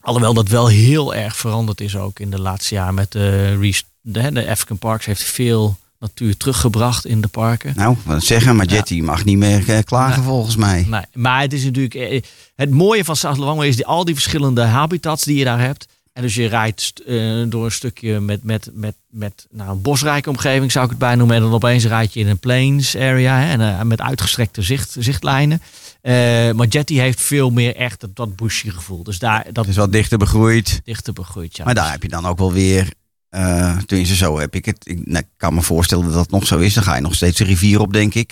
Alhoewel dat wel heel erg veranderd is ook in de laatste jaren met de, de, de African Parks heeft veel natuur teruggebracht in de parken. nou, wat zeggen, maar Jetty mag niet meer eh, klagen Nee. volgens mij. Nee, maar het is natuurlijk. eh, Het mooie van Luangwa is die, al die verschillende habitats die je daar hebt. En dus je rijdt eh, door een stukje met, met, met, met nou, een bosrijke omgeving, zou ik het bij noemen. En dan opeens rijd je in een plains area hè, en, met uitgestrekte zicht, zichtlijnen. Eh, maar Jetty heeft veel meer echt dat, dat bushy gevoel. Dus daar dat Het is wat dichter begroeid. dichter begroeid. Ja. Maar daar heb je dan ook wel weer. Eh tenminste, zo heb ik het. Ik nou, ik kan me voorstellen dat dat nog zo is. Dan ga je nog steeds de rivier op, denk ik.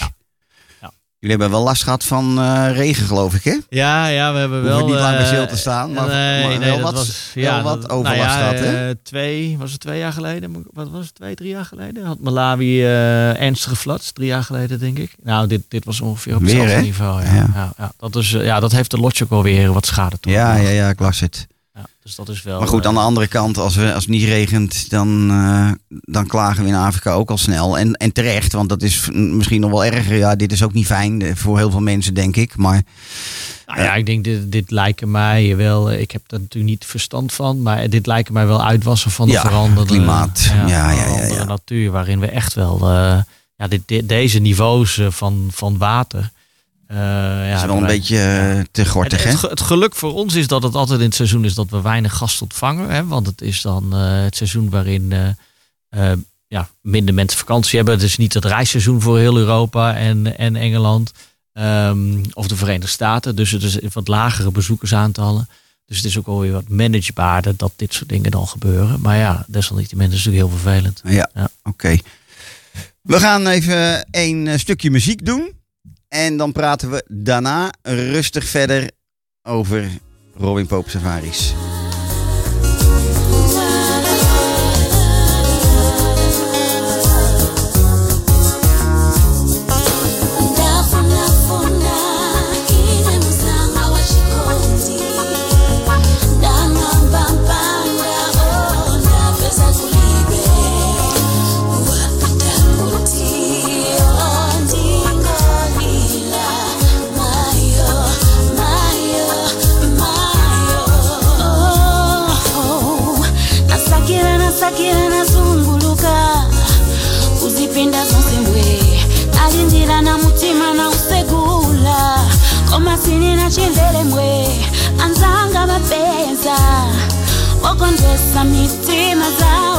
Ja. Jullie hebben wel last gehad van eh, regen, geloof ik, hè? Ja, ja, we hebben Hoeven wel... niet lang bij eh, stil te staan, maar- nee, maar nee, wel wat- was, wel ja, wat dat- overlast nou gehad, hè? eh, twee, was het twee jaar geleden? Wat was het, twee, drie jaar geleden? Had Malawi eh, ernstige floods, drie jaar geleden denk ik. Nou, dit, dit was ongeveer op hetzelfde niveau. Ja. Ja. Ja. Ja, dat is, eh, ja, dat heeft de lotje ook alweer wat schade toe. Ja, ja, ja, ik las het. Dus dat is wel... Maar goed, eh, aan de andere kant, als, we, als het niet regent, dan, eh, dan klagen we in Afrika ook al snel. En, en terecht, want dat is misschien nog wel erger. Ja, dit is ook niet fijn eh, voor heel veel mensen, denk ik. Maar Nou ja, ik denk dit, dit lijken mij wel. Ik heb er natuurlijk niet verstand van, maar dit lijken mij wel uitwassen van de Ja, veranderde klimaat. Ja, ja, ja, veranderde ja. natuur, waarin we echt wel ja, dit, dit- deze niveaus van, van water. Eh, ja, is wel een wij- beetje eh, te gortig, hè? het, ge- het geluk voor ons is dat het altijd in het seizoen is dat we weinig gast ontvangen. Hè, want het is dan eh, het seizoen waarin ja, minder mensen vakantie hebben. Het is niet het reisseizoen voor heel Europa en, en Engeland. ehm, of de Verenigde Staten. Dus het is wat lagere bezoekersaantallen. Dus het is ook alweer wat managebaarder dat dit soort dingen dan gebeuren. Maar ja, desalniettemin is het natuurlijk heel vervelend. Ja, Ja. oké. We gaan even een stukje muziek doen. En dan praten we daarna rustig verder over Robin Pope Safaris. Mapenza wakondesa mitima zao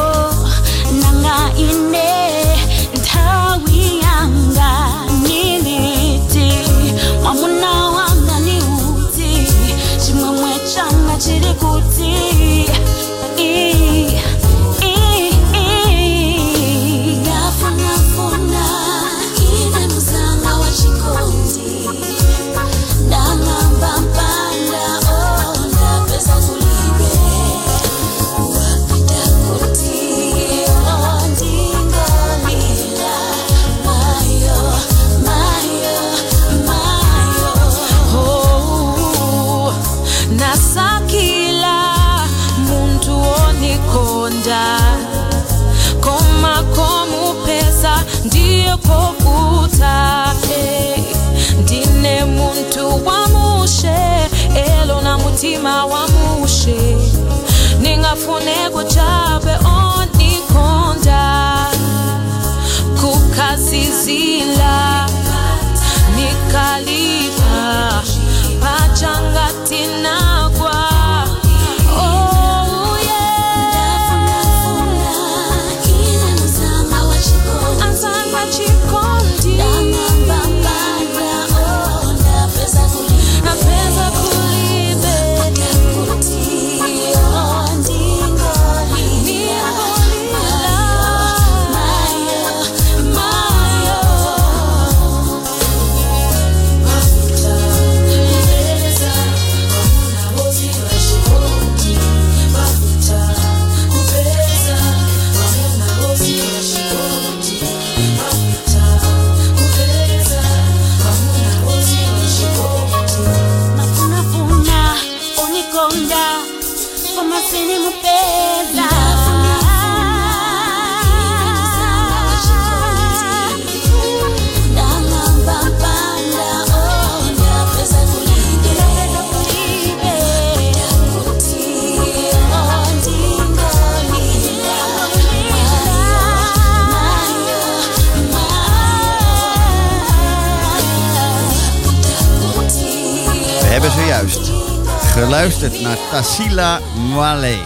geluisterd naar Tassila Mwale.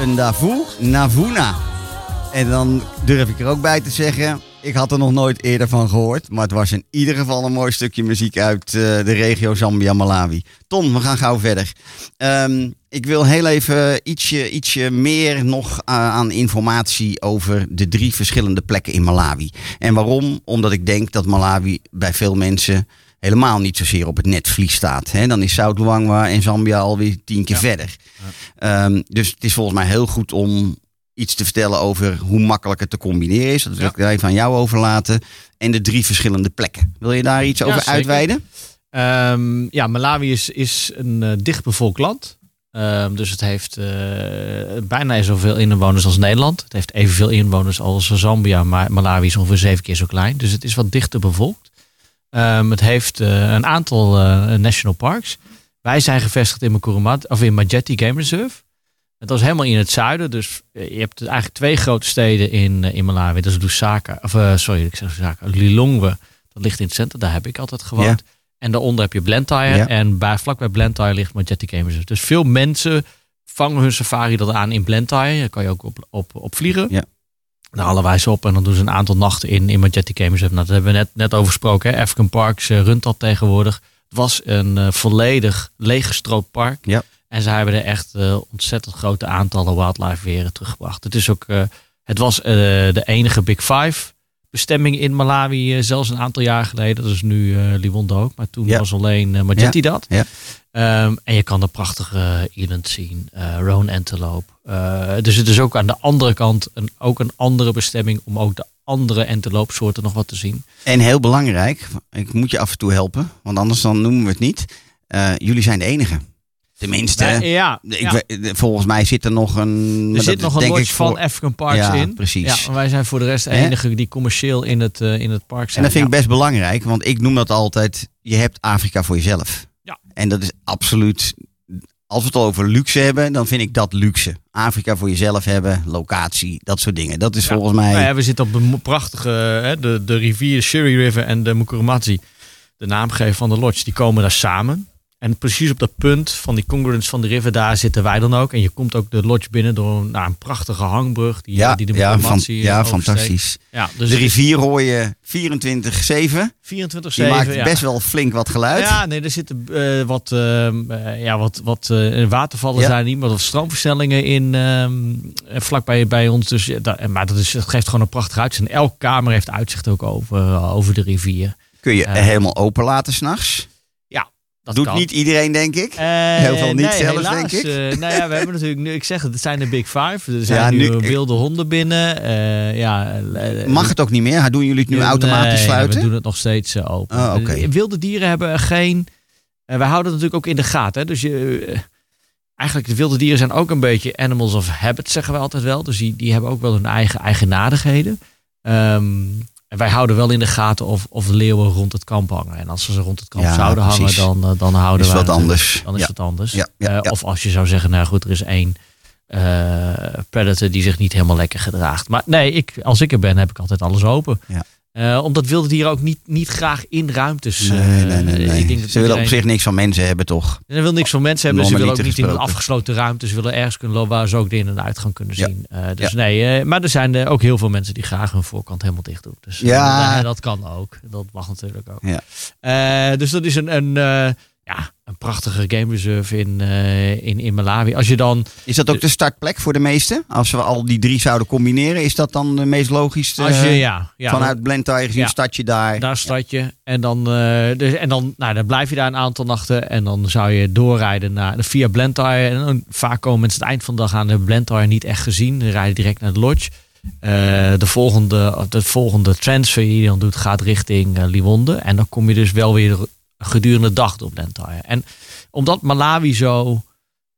Een Davu Navuna. En dan durf ik er ook bij te zeggen, ik had er nog nooit eerder van gehoord. Maar het was in ieder geval een mooi stukje muziek uit eh, de regio Zambia-Malawi. Ton, we gaan gauw verder. Ehm, ik wil heel even ietsje, ietsje meer nog eh, aan informatie over de drie verschillende plekken in Malawi. En waarom? Omdat ik denk dat Malawi bij veel mensen helemaal niet zozeer op het netvlies staat. Hè? Dan is South Luangwa en Zambia alweer tien keer verder. Ehm, dus het is volgens mij heel goed om iets te vertellen over hoe makkelijk het te combineren is. Dat wil ik even aan jou overlaten. En de drie verschillende plekken. Wil je daar iets over zeker. uitweiden? Ehm, ja, Malawi is, is een eh, dichtbevolkt land. Ehm, dus het heeft eh, bijna zoveel inwoners als Nederland. Het heeft evenveel inwoners als Zambia, maar Malawi is ongeveer zeven keer zo klein. Dus het is wat dichter bevolkt. Ehm, het heeft eh, een aantal eh, national parks. Wij zijn gevestigd in Makurumat, of in Majeti Game Reserve. Het was helemaal in het zuiden, dus eh, je hebt eigenlijk twee grote steden in, in Malawi. Dat is Lusaka, of sorry, ik zeg Lusaka, Lilongwe. Dat ligt in het centrum, daar heb ik altijd gewoond. En daaronder heb je Blantyre. En bij, vlakbij Blantyre ligt Majestic Game Reserve. Dus veel mensen vangen hun safari dat aan in Blantyre. Daar kan je ook op, op, op vliegen. Ja. Daar halen wij ze op en dan doen ze een aantal nachten in, in Majestic Game Reserve. Nou, dat hebben we net, net over gesproken. Hè? African Parks eh, runt dat tegenwoordig. Het was een eh, volledig leeggestroopt park. Ja. En ze hebben er echt eh, ontzettend grote aantallen wildlife weer teruggebracht. Het, is ook, het was de enige Big Five bestemming in Malawi, zelfs een aantal jaar geleden. Dat is nu Liwonde ook, maar toen Ja. was alleen uh, Majetti dat. Ja. Ehm, en je kan de prachtige eland zien, eh roan antelope. Eh, dus het is ook aan de andere kant een, ook een andere bestemming om ook de andere anteloopsoorten nog wat te zien. En heel belangrijk, ik moet je af en toe helpen, want anders dan noemen we het niet. Eh, jullie zijn de enige. Tenminste, Wij- ja, ik ja. we- volgens mij zit er nog een... Er zit nog een lodge van African Parks Ja, in. precies. Ja, wij zijn voor de rest de enige die commercieel in het, in het park zijn. En dat vind ik best belangrijk, want ik noem dat altijd, je hebt Afrika voor jezelf. En dat is absoluut, als we het al over luxe hebben, dan vind ik dat luxe. Afrika voor jezelf hebben, locatie, dat soort dingen. Dat is Ja. volgens mij... Nou ja, we zitten op mo- prachtige, hè, de, de rivier Shuri River en de Mukurumati, de naamgever van de lodge, die komen daar samen. En precies op dat punt van die congruence van de river, daar zitten wij dan ook. En je komt ook de lodge binnen door nou, een prachtige hangbrug die, ja, die de ja, van, ja oversteekt. fantastisch. Ja, dus de rivier hoor je 24-7. 24 Die maakt best wel flink wat geluid. Ja, nee, er zitten eh, wat, eh, ja, wat, wat eh, watervallen Ja. zijn niet, maar wat stroomversnellingen in ehm, eh, vlakbij bij ons. Dus, dat, maar dat, is, dat geeft gewoon een prachtig uitzicht. En elke kamer heeft uitzicht ook over, eh, over de rivier. Kun je Eh. helemaal open laten s'nachts. Dat Doet kan. niet iedereen, denk ik. Eh, Heel veel niet nee, zelfs, helaas, denk ik. eh, nou ja, we hebben natuurlijk nu, ik zeg het, het zijn de Big Five. Er zijn Ja, nu, nu- wilde honden binnen. eh, ja, Mag het ook niet meer? Doen jullie het nu Nee, automatisch sluiten? we doen het nog steeds open. Oh, Wilde dieren hebben geen... eh, wij houden het natuurlijk ook in de gaten. Hè? Dus je, eigenlijk, de wilde dieren zijn ook een beetje animals of habit, zeggen we altijd wel. Dus die, die hebben ook wel hun eigen eigenaardigheden. Ehm, en wij houden wel in de gaten of, of de leeuwen rond het kamp hangen. En als ze ze rond het kamp Ja, zouden precies. hangen, dan, eh, dan houden Is wij wat natuurlijk- anders. Dan is Ja. het anders. Ja, Eh, ja. Of als je zou zeggen, nou goed, er is één eh, predator die zich niet helemaal lekker gedraagt. Maar nee, ik, als ik er ben, heb ik altijd alles open. Ja. Eh, omdat wilde dieren ook niet, niet graag in ruimtes. Nee, eh, nee, nee, nee. Ik denk dat Ze willen op zich niks van mensen hebben, toch? ze wil niks van mensen hebben. Ze willen ook niet in een afgesloten ruimte. Ze willen ergens kunnen lopen waar ze ook de in- en uitgang kunnen Ja. zien. Eh, dus nee, maar er zijn ook heel veel mensen die graag hun voorkant helemaal dicht doen. Dus Ja. dat kan ook. Dat mag natuurlijk ook. Ja. Dus dat is een, een, ja, een prachtige game reserve in, eh, in, in Malawi. Als je dan, Is dat ook de startplek voor de meesten? Als we al die drie zouden combineren, is dat dan de meest logisch? als je eh, ja, ja vanuit Blantyre gezien Ja. stad je daar. Daar start je. En dan, eh, dus, en dan, nou, dan blijf je daar een aantal nachten. En dan zou je doorrijden naar, via Blantyre. En vaak komen mensen het eind van de dag aan de Blantyre niet echt gezien. Dan rijden direct naar de lodge. Eh, de, volgende, de volgende transfer die je dan doet gaat richting eh, Liwonde. En dan kom je dus wel weer gedurende de dag door Blantyre. En omdat Malawi zo...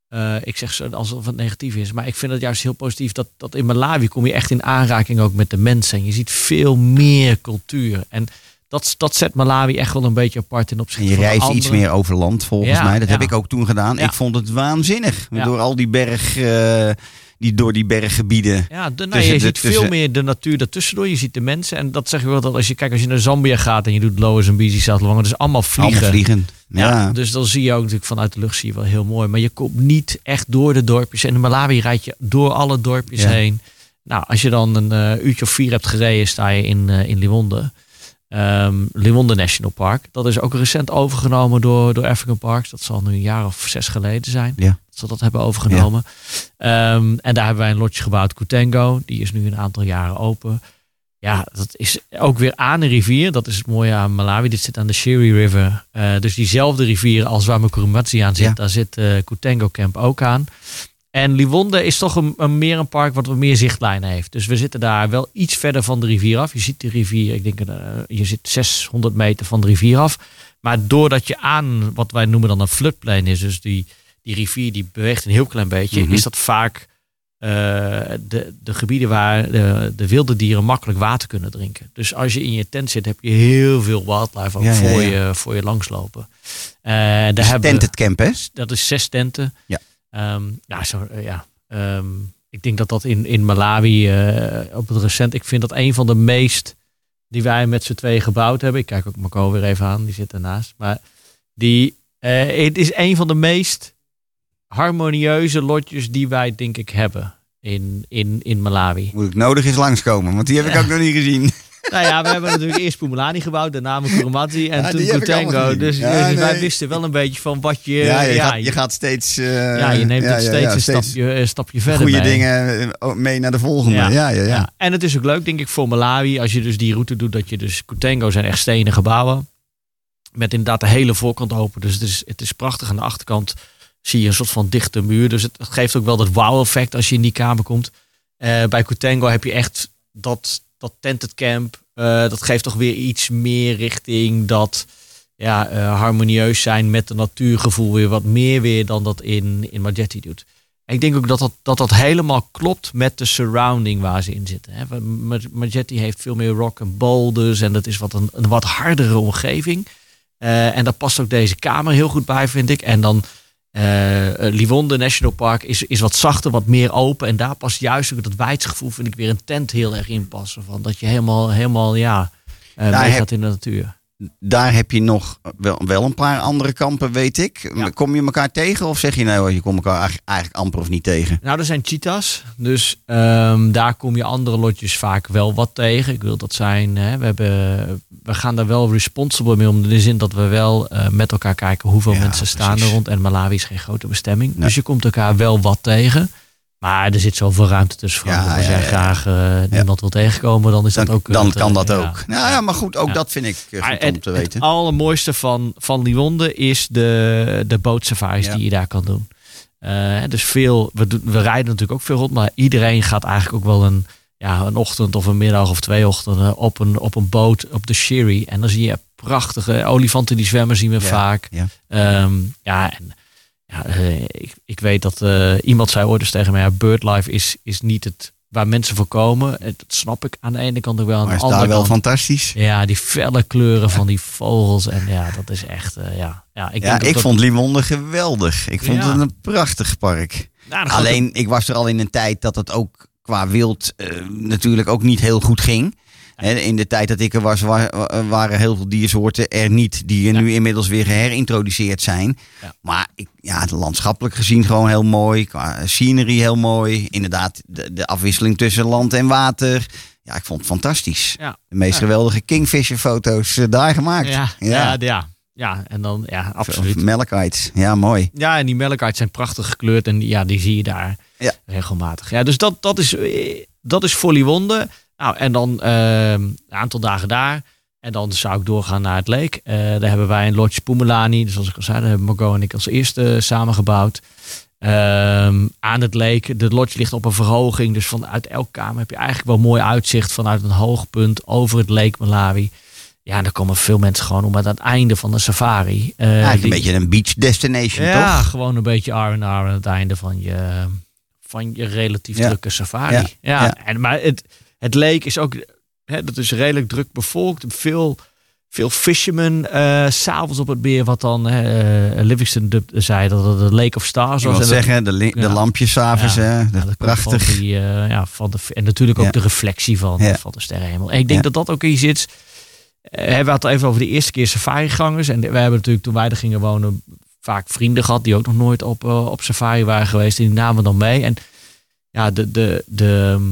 eh, ik zeg zo alsof het negatief is, maar ik vind het juist heel positief dat, dat in Malawi kom je echt in aanraking ook met de mensen. En je ziet veel meer cultuur. En dat, dat zet Malawi echt wel een beetje apart ten opzichte En je van reist iets meer over land, volgens Ja, mij. Dat heb ik ook toen gedaan. Ja. Ik vond het waanzinnig. Door al die berg, eh, die, door die berggebieden. Ja, de, nou, je de- ziet veel meer de natuur daartussendoor. Je ziet de mensen. En dat zeg ik wel dat als je kijkt, als je naar Zambia gaat en je doet Lower Zambezi, Zuid-Longa, dat is allemaal vliegen. Allemaal vliegen. Ja. Ja. dus dan zie je ook natuurlijk vanuit de lucht zie je wel heel mooi. Maar je komt niet echt door de dorpjes. En in Malawi rijd je door alle dorpjes Ja. heen. Nou, als je dan een eh, uurtje of vier hebt gereden, sta je in, eh in Liwonde. Ehm Liwonde National Park. Dat is ook recent overgenomen door, door African Parks. Dat zal nu een jaar of zes geleden zijn. Ja. Dat ze dat hebben overgenomen. Ehm, en daar hebben wij een lodge gebouwd, Kutengo. Die is nu een aantal jaren open. Ja, dat is ook weer aan de rivier. Dat is het mooie aan Malawi. Dit zit aan de Shiri River. Eh, dus diezelfde rivier als waar Mukurumati aan zit. Ja. Daar zit eh Kutengo Camp ook aan. En Liwonde is toch een, een meer een park wat wat meer zichtlijnen heeft. Dus we zitten daar wel iets verder van de rivier af. Je ziet de rivier, ik denk, eh, je zit 600 meter van de rivier af. Maar doordat je aan wat wij noemen dan een floodplain is, dus die, die rivier die beweegt een heel klein beetje, Mhm. is dat vaak eh, de, de gebieden waar de, de wilde dieren makkelijk water kunnen drinken. Dus als je in je tent zit, heb je heel veel wildlife ook Ja, voor, ja. Je, voor je langslopen. Eh daar Dus hebben camp, hè? dat is zes tenten. Ja. Ehm, ja, zo, eh, ja. Ehm, ik denk dat dat in, in Malawi eh, op het recent, ik vind dat een van de meest die wij met z'n tweeën gebouwd hebben. Ik kijk ook Marco weer even aan, die zit ernaast. Maar die, eh, het is een van de meest harmonieuze lotjes die wij denk ik hebben in, in, in Malawi. Moet ik nodig eens langskomen, want die heb ik Ja. ook nog niet gezien. Nou ja, we hebben natuurlijk eerst Pumalani gebouwd, daarna Kurumati en Ja, toen Kutengo. Dus, Ja, dus wij wisten wel een beetje van wat je... ja, je, gaat, je gaat steeds... eh, ja, je neemt het steeds een steeds stapje, een stapje verder Goede dingen eh, mee naar de volgende. Ja, ja, ja. Ja. En het is ook leuk, denk ik, voor Malawi. Als je dus die route doet, dat je dus Kutengo zijn echt stenen gebouwen. Met inderdaad de hele voorkant open. Dus het is, het is prachtig. Aan de achterkant zie je een soort van dichte muur. Dus het, geeft ook wel dat wow-effect als je in die kamer komt. Eh, bij Kutengo heb je echt dat, dat tented camp. Eh, dat geeft toch weer iets meer richting dat ja, eh, harmonieus zijn met het natuurgevoel. Weer wat meer weer dan dat in, in Majetti doet. En ik denk ook dat dat, dat dat helemaal klopt met de surrounding waar ze in zitten. Hè. Majetti heeft veel meer rock en boulders en dat is wat een, een wat hardere omgeving. Eh, en daar past ook deze kamer heel goed bij, vind ik. En dan eh eh, Liwonde National Park is, is wat zachter, wat meer open. En daar past juist ook dat wijdsgevoel, vind ik, weer een tent heel erg in passen. Van dat je helemaal, helemaal ja, Daar mee heb- gaat in de natuur. Daar heb je nog wel, wel een paar andere kampen, weet ik. Ja. Kom je elkaar tegen of zeg je nou, je komt elkaar eigenlijk, eigenlijk amper of niet tegen? Nou, er zijn cheetahs. Dus ehm, daar kom je andere lotjes vaak wel wat tegen. Ik wil dat zijn. Hè, we, hebben, we gaan daar wel responsible mee om. In de zin dat we wel eh, met elkaar kijken hoeveel Ja, mensen staan er rond. En Malawi is geen grote bestemming. Nee. Dus je komt elkaar wel wat tegen. Maar er zit zoveel ruimte tussen. Frank. Ja, als jij ja. graag eh, niemand wil tegenkomen, dan is Dan, dat ook. dan het, kan eh, dat ook. Nou ja, maar goed, ook dat vind ik eh, Maar goed om het, te het weten. allermooiste van, van Liwonde is de, de bootsafaris die je daar kan doen. Eh, dus veel, we, doen, we rijden natuurlijk ook veel rond, maar iedereen gaat eigenlijk ook wel een, ja, een ochtend of een middag of twee ochtenden op een, op een boot op de Sherry. En dan zie je prachtige olifanten die zwemmen, zien we vaak. ja. Ehm, ja, en, ja eh, ik, ik weet dat eh, iemand zei ooit eens tegen mij, ja, birdlife is, is niet het waar mensen voor komen. En Dat snap ik aan de ene kant ook wel. Aan Maar de is andere daar wel kant. fantastisch. Ja, die felle kleuren van die vogels. En ja, dat is echt, eh, ja. Ja, ik, Ja, denk dat ik dat- vond Limonde geweldig. Ik vond het een prachtig park. Nou, Alleen, ik was er al in een tijd dat het ook qua wild eh, natuurlijk ook niet heel goed ging. In de tijd dat ik er was, wa- wa- waren heel veel diersoorten er niet. Die er nu inmiddels weer geherintroduceerd zijn. Ja. Maar ik, ja, het landschappelijk gezien gewoon heel mooi. Qua scenery heel mooi. Inderdaad, de, de afwisseling tussen land en water. Ja, ik vond het fantastisch. Ja. De meest Ja. geweldige Kingfisher foto's eh, daar gemaakt. ja, ja. Ja, ja, en dan, ja, absoluut. Melkites. Ja, mooi. Ja, en die melkaards zijn prachtig gekleurd en ja, die zie je daar Ja. regelmatig. Ja, dus dat, dat is, eh, dat is Follywonden. Nou, en dan eh, een aantal dagen daar. En dan zou ik doorgaan naar het leek. Eh, daar hebben wij een lodge Pumelani. Dus zoals ik al zei, daar hebben Margot en ik als eerste samengebouwd. Ehm, aan het leek. De lodge ligt op een verhoging. Dus vanuit elke kamer heb je eigenlijk wel mooi uitzicht vanuit een hoogpunt over het leek Malawi. Ja, en daar komen veel mensen gewoon om aan het einde van de safari. Eh, Eigenlijk die- een beetje een beach destination, ja, toch? gewoon een beetje R&R aan het einde van je, van je relatief Ja. drukke safari. Ja. Ja, Ja. En, maar het, het leek is ook, hè, dat is redelijk druk bevolkt. Veel, veel fishermen, s s'avonds op het meer, wat dan eh, Livingston zei dat het de Lake of Stars Ik was. wil En dat- zeggen, de, de lampjes s'avonds, Ja. hè, ja, prachtig. Van die, eh, ja, van de, en natuurlijk ook de reflectie van, van de sterrenhemel. En ik denk dat dat ook iets is. Eh, we hadden het even over de eerste keer safari-gangers. En we hebben natuurlijk toen wij er gingen wonen vaak vrienden gehad die ook nog nooit op, op safari waren geweest. Die namen dan mee. En ja, de, de, de, ehm,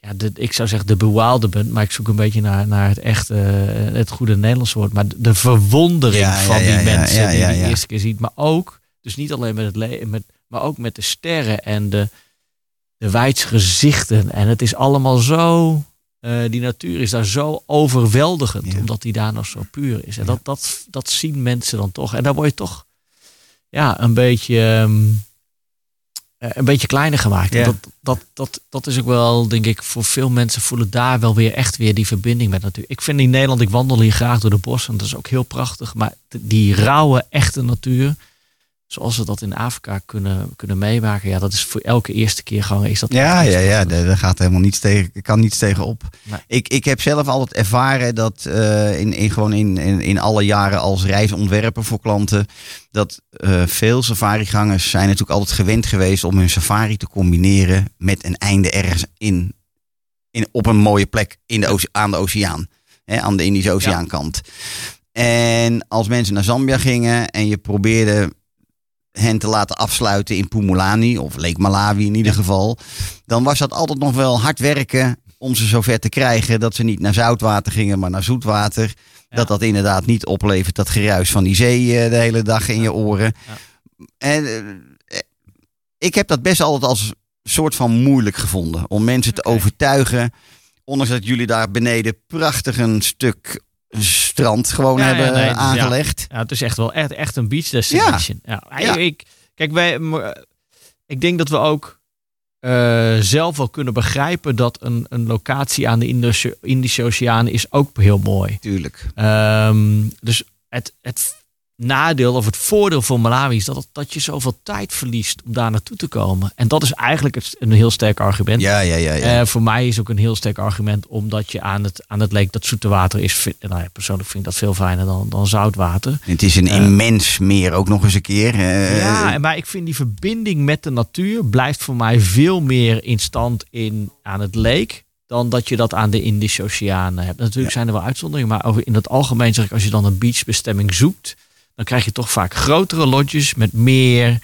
ja, de, ik zou zeggen de bewilderment, maar ik zoek een beetje naar, naar het echte, eh, het goede Nederlands woord. Maar de, de verwondering Ja, ja, van die ja, mensen ja, die ja, je de eerste keer ziet. Maar ook, dus niet alleen met het le met, maar ook met de sterren en de, de wijdse gezichten. En het is allemaal zo, eh, die natuur is daar zo overweldigend, omdat die daar nog zo puur is. En dat, dat, dat zien mensen dan toch. En daar word je toch ja, een beetje, ehm, eh, een beetje kleiner gemaakt. Dat, dat, dat, dat is ook wel, denk ik, voor veel mensen voelen daar wel weer echt weer die verbinding met natuur. Ik vind in Nederland, ik wandel hier graag door de bossen. Dat is ook heel prachtig. Maar die rauwe, echte natuur, zoals we dat in Afrika kunnen, kunnen meemaken. Ja, dat is voor elke eerste keer gewoon, is dat Ja, ja, ja, daar gaat helemaal niets tegen, kan niets tegen op. Nee. Ik, ik heb zelf altijd ervaren dat eh, in, in, gewoon in, in, in alle jaren als reisontwerper voor klanten, dat eh, veel safarigangers zijn natuurlijk altijd gewend geweest om hun safari te combineren met een einde ergens in, in, op een mooie plek in de, aan de oceaan. Hè, aan de Indische Oceaankant. En als mensen naar Zambia gingen en je probeerde hen te laten afsluiten in Pumulani of Lake Malawi in ieder geval, dan was dat altijd nog wel hard werken om ze zover te krijgen dat ze niet naar zoutwater gingen, maar naar zoetwater. Ja. Dat dat inderdaad niet oplevert dat geruis van die zee eh, de hele dag in je oren. Ja. En eh, ik heb dat best altijd als soort van moeilijk gevonden om mensen te overtuigen. Ondanks dat jullie daar beneden prachtig een stuk strand gewoon Ja, ja, hebben nee, dus aangelegd. Ja, het is echt wel echt, echt een beach destination. Ja. Ik, kijk, wij, maar, ik denk dat we ook eh, zelf wel kunnen begrijpen dat een, een locatie aan de Indische, Indische Oceaan is ook heel mooi. Tuurlijk. Ehm, dus het, het nadeel of het voordeel voor Malawi is dat, dat je zoveel tijd verliest om daar naartoe te komen. En dat is eigenlijk een heel sterk argument. Ja, ja, ja. ja. Eh, voor mij is ook een heel sterk argument, omdat je aan het, aan het leek dat zoete water is. Nou ja, persoonlijk vind ik dat veel fijner dan, dan zoutwater. het is een eh, immens meer ook nog eens een keer. ja, maar ik vind die verbinding met de natuur blijft voor mij veel meer in stand in, aan het leek. Dan dat je dat aan de Indische Oceaan hebt. Natuurlijk zijn er wel uitzonderingen, maar over in het algemeen zeg ik, als je dan een beachbestemming zoekt, dan krijg je toch vaak grotere lodges met meer.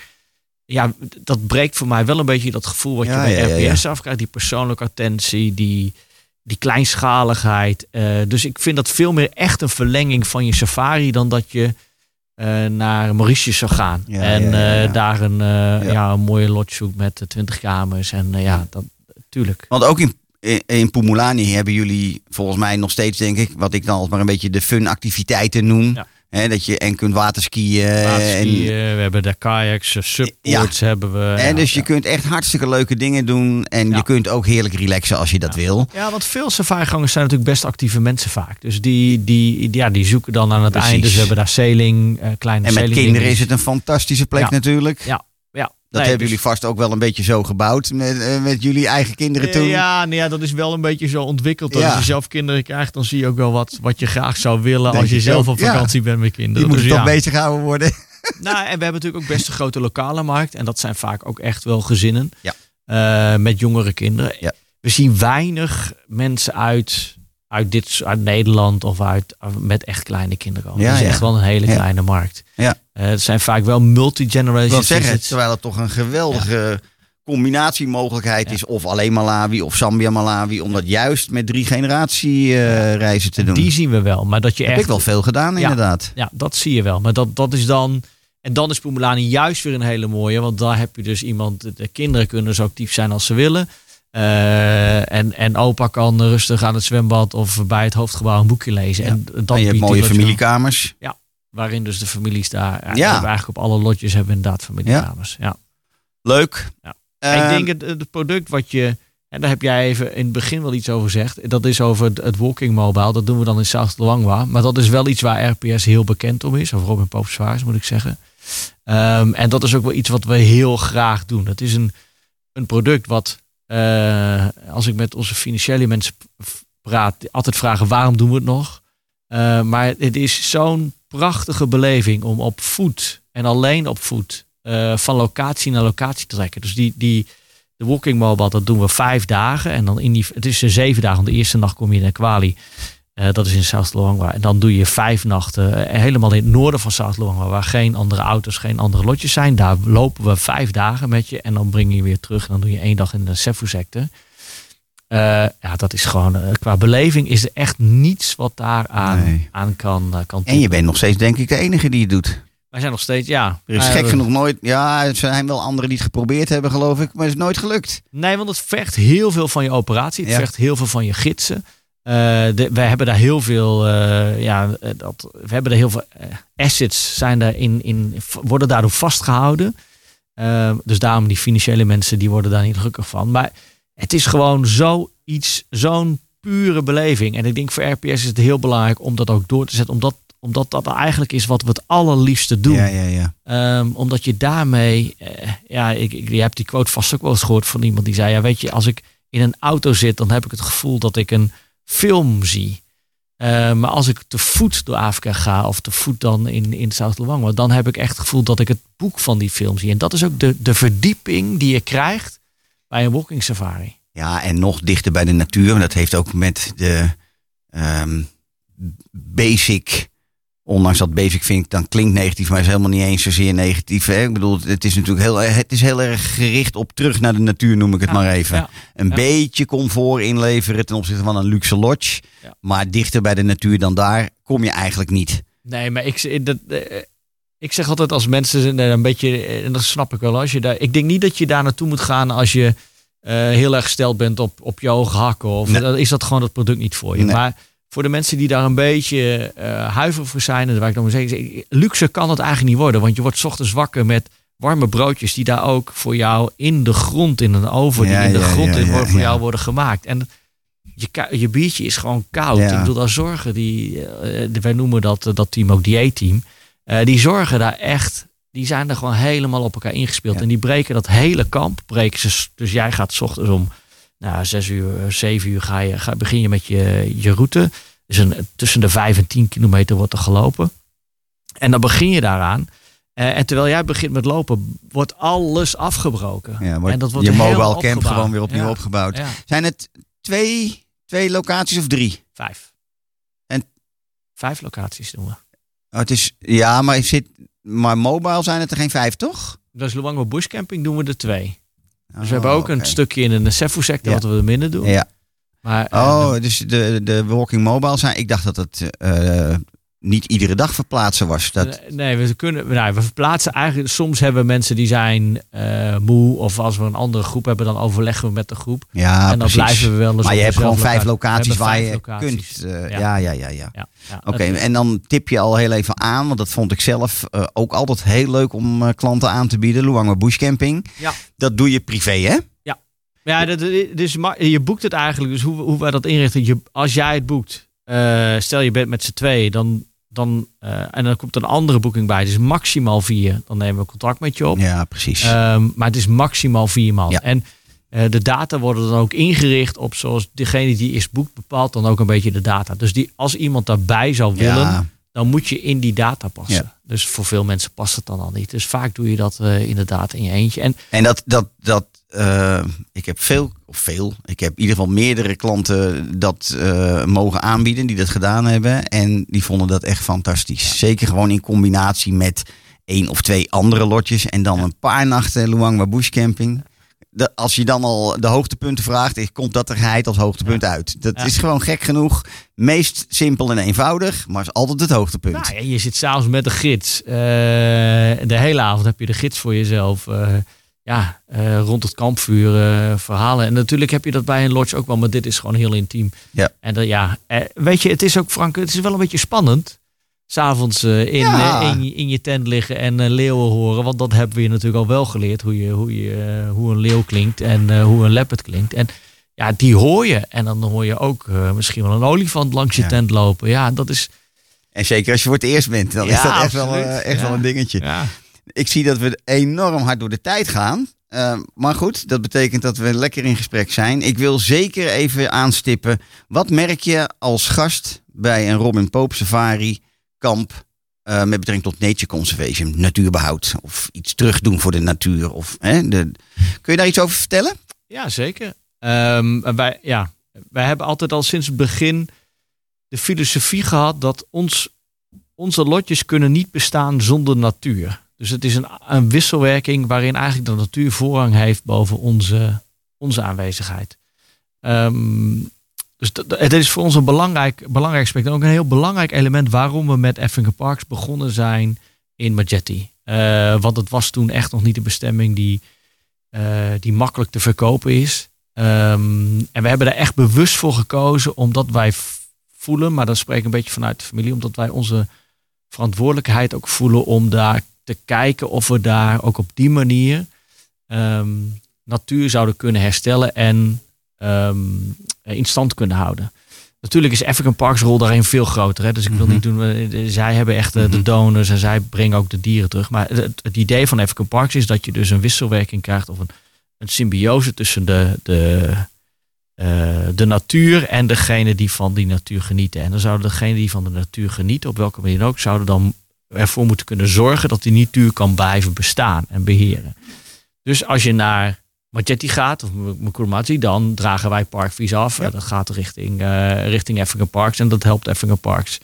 Ja, dat breekt voor mij wel een beetje dat gevoel wat Ja, je bij ja, ja, RPS afkrijgt. Die persoonlijke attentie, die, die kleinschaligheid. Eh, dus ik vind dat veel meer echt een verlenging van je safari dan dat je eh, naar Mauritius zou gaan. Ja, en ja, ja, eh, ja. daar een, Ja. ja. een mooie lodge zoekt met eh, 20 kamers. En ja, dat, tuurlijk. Want ook in, in, in Pumulani hebben jullie volgens mij nog steeds, denk ik, wat ik dan altijd maar een beetje de fun activiteiten noem. Ja. Hè, dat je en kunt waterskiën. Waterskiën, En, we hebben de kayaks, eh, subboards hebben we. en ja, dus je ja. kunt echt hartstikke leuke dingen doen. En Ja. je kunt ook heerlijk relaxen als je dat wil. Ja, want veel safarigangers zijn natuurlijk best actieve mensen vaak. Dus die, die, ja, die zoeken dan aan het Precies. einde. Dus we hebben daar sailing, eh kleine En met kinderen is het een fantastische plek Ja. natuurlijk. Ja, ja, Dat Nee, hebben dus- jullie vast ook wel een beetje zo gebouwd met, eh, met jullie eigen kinderen toen. Ja, nou ja, dat is wel een beetje zo ontwikkeld. Dat Ja. Als je zelf kinderen krijgt, dan zie je ook wel wat, wat je graag zou willen Denk als je zelf ook, op ja. vakantie bent met kinderen. Die moeten Dus toch ja. bezig gehouden worden. Nou, en we hebben natuurlijk ook best een grote lokale markt. En dat zijn vaak ook echt wel gezinnen Ja. eh, met jongere kinderen. Ja. We zien weinig mensen uit, uit, dit, uit Nederland of uit, met echt kleine kinderen komen. Ja, dat is ja. echt wel een hele Ja. kleine markt. Ja. Eh, het zijn vaak wel multi-generation Ik wil zeggen, visits. terwijl het toch een geweldige combinatiemogelijkheid is. Of alleen Malawi of Zambia Malawi. Om dat juist met drie generatie eh, reizen te doen. Die zien we wel. Maar dat je heb echt ik wel veel gedaan inderdaad. Ja, dat zie je wel. Maar dat, dat is dan. En dan is Pumelani juist weer een hele mooie. Want daar heb je dus iemand. De kinderen kunnen zo actief zijn als ze willen. Eh, en, en opa kan rustig aan het zwembad of bij het hoofdgebouw een boekje lezen. Ja. En, dat en je hebt mooie familiekamers. wel, Waarin dus de families daar. Ja. Ja. Eigenlijk op alle lotjes hebben inderdaad familiekamers. Ja. Leuk. Ja. Ehm, ik denk het, het product wat je. En daar heb jij even in het begin wel iets over gezegd. Dat is over het- walking mobile. Dat doen we dan in South Luangwa. Maar dat is wel iets waar RPS heel bekend om is. Of Robin Pope Zwaars moet ik zeggen. Ehm, en dat is ook wel iets wat we heel graag doen. Het is een, een product wat, eh, als ik met onze financiële mensen praat, altijd vragen waarom doen we het nog? Eh, maar het is zo'n prachtige beleving om op voet en alleen op voet eh, van locatie naar locatie te trekken. Dus die, die, de walking mobile, dat doen we vijf dagen. En dan in die, het is eh, zeven dagen. want De eerste nacht kom je in Kwali. Eh, dat is in South Luangwa. En dan doe je vijf nachten eh, helemaal in het noorden van South Luangwa. Waar geen andere auto's, geen andere lotjes zijn. Daar lopen we vijf dagen met je. En dan breng je je weer terug. En dan doe je één dag in de Sefu-sector. Eh, ja, dat is gewoon, qua beleving is er echt niets wat daar aan, Nee. aan kan, kan En je bent nog steeds denk ik de enige die het doet. Wij zijn nog steeds, ja. Er is gek genoeg nooit... Ja, er zijn wel anderen die het geprobeerd hebben geloof ik. Maar het is nooit gelukt. Nee, want het vergt heel veel van je operatie. Het Ja. vergt heel veel van je gidsen. Eh de, wij hebben daar heel veel, eh, ja, eh, dat, we hebben daar heel veel assets zijn daar in, in, worden daardoor vastgehouden. Eh, dus daarom die financiële mensen, die worden daar niet gelukkig van. Maar het is gewoon zoiets, zo'n pure beleving. En ik denk voor RPS is het heel belangrijk om dat ook door te zetten. Omdat, omdat dat eigenlijk is wat we het allerliefste doen. Ja, ja, ja. Ehm, omdat je daarmee, ja, ik, ik, je hebt die quote vast ook wel eens gehoord van iemand die zei, ja, weet je, als ik in een auto zit, dan heb ik het gevoel dat ik een film zie. Eh, maar als ik te voet door Afrika ga of te voet dan in, in South Luangwa, dan heb ik echt het gevoel dat ik het boek van die film zie. En dat is ook de, de verdieping die je krijgt bij een walking safari. Ja, en nog dichter bij de natuur. Want dat heeft ook met de ehm, basic. Ondanks dat basic vind ik dan klinkt negatief, maar is helemaal niet eens zozeer negatief. Hè? Ik bedoel, het is natuurlijk heel, het is heel erg gericht op terug naar de natuur, noem ik het Ja, maar even. ja, een ja. beetje comfort inleveren ten opzichte van een luxe lodge. Maar dichter bij de natuur dan daar kom je eigenlijk niet. Nee, maar ik, dat, eh, ik zeg altijd als mensen eh, een beetje, eh, en dat snap ik wel, als je daar, ik denk niet dat je daar naartoe moet gaan als je eh, heel erg gesteld bent op, op je hoge hakken. Of Nee. dan is dat gewoon het product niet voor je. Nee. Maar voor de mensen die daar een beetje eh huiverig voor zijn, en waar ik dan moet zeggen, luxe kan het eigenlijk niet worden. Want je wordt ochtends wakker met warme broodjes die daar ook voor jou in de grond, in een oven, Ja, die in de ja, grond in voor jou worden gemaakt. En je, je biertje is gewoon koud. Ik bedoel, daar zorgen die, eh, wij noemen dat, eh, dat team ook dieetteam. Eh die zorgen daar echt, die zijn er gewoon helemaal op elkaar ingespeeld. En die breken dat hele kamp, breken ze. Dus jij gaat 's ochtends om nou, zes uur, eh, zeven uur ga je, ga, begin je met je, je route. Dus een, tussen de vijf en tien kilometer wordt er gelopen. En dan begin je daaraan. Eh, en terwijl jij begint met lopen, wordt alles afgebroken. Ja, wordt en dat wordt je mobile camp opgebouwd. gewoon weer opnieuw Ja. opgebouwd. Ja, Zijn het twee, twee locaties of drie? vijf. En- Vijf locaties doen we. Oh, het is, ja, maar, zit, maar mobile zijn het er geen vijf, toch? Dus Luangwa Bushcamping doen we er twee. Dus Oh, we hebben ook een stukje in de Sefu-sector Ja. wat we minder doen. Ja. Maar, Oh, dus de, de walking mobile zijn. Ik dacht dat het eh, niet iedere dag verplaatsen was. Dat, Nee, we kunnen. Nou, we verplaatsen eigenlijk. Soms hebben mensen die zijn eh, moe. Of als we een andere groep hebben, dan overleggen we met de groep. ja, en dan precies. blijven we wel eens maar je hebt gewoon vijf locatie. locaties waar je locaties. kunt. eh, Ja. ja, ja, ja. ja. Ja, ja, Oké, en dan tip je al heel even aan, want dat vond ik zelf eh, ook altijd heel leuk om klanten aan te bieden. Luangwa Bush Camping. Ja. Dat doe je privé, hè? Ja, dat, dus je boekt het eigenlijk. Dus hoe, hoe wij dat inrichten. Je, als jij het boekt, eh, stel je bent met z'n tweeën, dan dan, eh, en dan komt een andere boeking bij. Dus maximaal vier. Dan nemen we contact met je op. Ja, precies. Ehm, maar het is maximaal vier man. Ja. En eh, de data worden dan ook ingericht op zoals degene die is boekt bepaalt dan ook een beetje de data. Dus die, als iemand daarbij zou willen, ja, dan moet je in die data passen. Ja. Dus voor veel mensen past het dan al niet. Dus vaak doe je dat eh, inderdaad in je eentje. En En dat, dat, dat eh, ik heb veel, of veel, ik heb in ieder geval meerdere klanten dat eh, mogen aanbieden die dat gedaan hebben. En die vonden dat echt fantastisch. Zeker gewoon in combinatie met één of twee andere lotjes. En dan een paar nachten Luangwa Bush Camping. De, als je dan al de hoogtepunten vraagt, komt dat er geheid als hoogtepunt uit. Dat Ja. is gewoon gek genoeg. Meest simpel en eenvoudig, maar is altijd het hoogtepunt. nou, ja, je zit s'avonds met de gids. Eh, de hele avond heb je de gids voor jezelf. Eh, ja, eh, rond het kampvuur verhalen. En natuurlijk heb je dat bij een lodge ook wel, maar dit is gewoon heel intiem. Ja. En ja, weet je, het is ook, Frank, het is wel een beetje spannend. S'avonds eh in, Ja. eh, in, je- in je tent liggen en eh, leeuwen horen. Want dat hebben we je natuurlijk al wel geleerd. Hoe, je, hoe, je, hoe een leeuw klinkt en hoe een leopard klinkt. En ja, die hoor je. En dan hoor je ook misschien wel een olifant langs je Ja. tent lopen. Ja, dat is... En zeker als je voor het eerst bent, dan Ja, is dat echt, wel, absoluut. echt wel een dingetje. Ik zie dat we enorm hard door de tijd gaan. Uh, maar goed, dat betekent dat we lekker in gesprek zijn. Ik wil zeker even aanstippen. Wat merk je als gast bij een Robin Pope Safari kamp uh, met betrekking tot nature conservation, natuurbehoud of iets terugdoen voor de natuur? Of, hè, de... Kun je daar iets over vertellen? Ja, zeker. Um, wij, ja, wij hebben altijd al sinds het begin de filosofie gehad dat ons, onze lotjes kunnen niet bestaan zonder natuur. Dus het is een, een wisselwerking waarin eigenlijk de natuur voorrang heeft boven onze, onze aanwezigheid. Um, dus het is voor ons een belangrijk, belangrijk aspect. En ook een heel belangrijk element waarom we met Effingham Parks begonnen zijn in Majetti. Uh, want het was toen echt nog niet de bestemming die, uh, die makkelijk te verkopen is. Um, en we hebben er echt bewust voor gekozen omdat wij voelen, maar dat spreek ik een beetje vanuit de familie, omdat wij onze verantwoordelijkheid ook voelen om daar te kijken of we daar ook op die manier um, natuur zouden kunnen herstellen en um, in stand kunnen houden. Natuurlijk is African Parks rol daarin veel groter. Hè? Dus ik wil Mhm. niet doen. Zij hebben echt de, de donors en zij brengen ook de dieren terug. Maar het, het, idee van African Parks is dat je dus een wisselwerking krijgt of een, een symbiose tussen de, de, uh, de natuur en degene die van die natuur genieten. En dan zouden degene die van de natuur genieten, op welke manier ook, zouden dan ervoor moeten kunnen zorgen dat die natuur kan blijven bestaan en beheren. Dus als je naar Majetti gaat, of Mkurumati, dan dragen wij parkvies af. Ja. Dat gaat richting, uh, richting Effingham Parks en dat helpt Effingham Parks.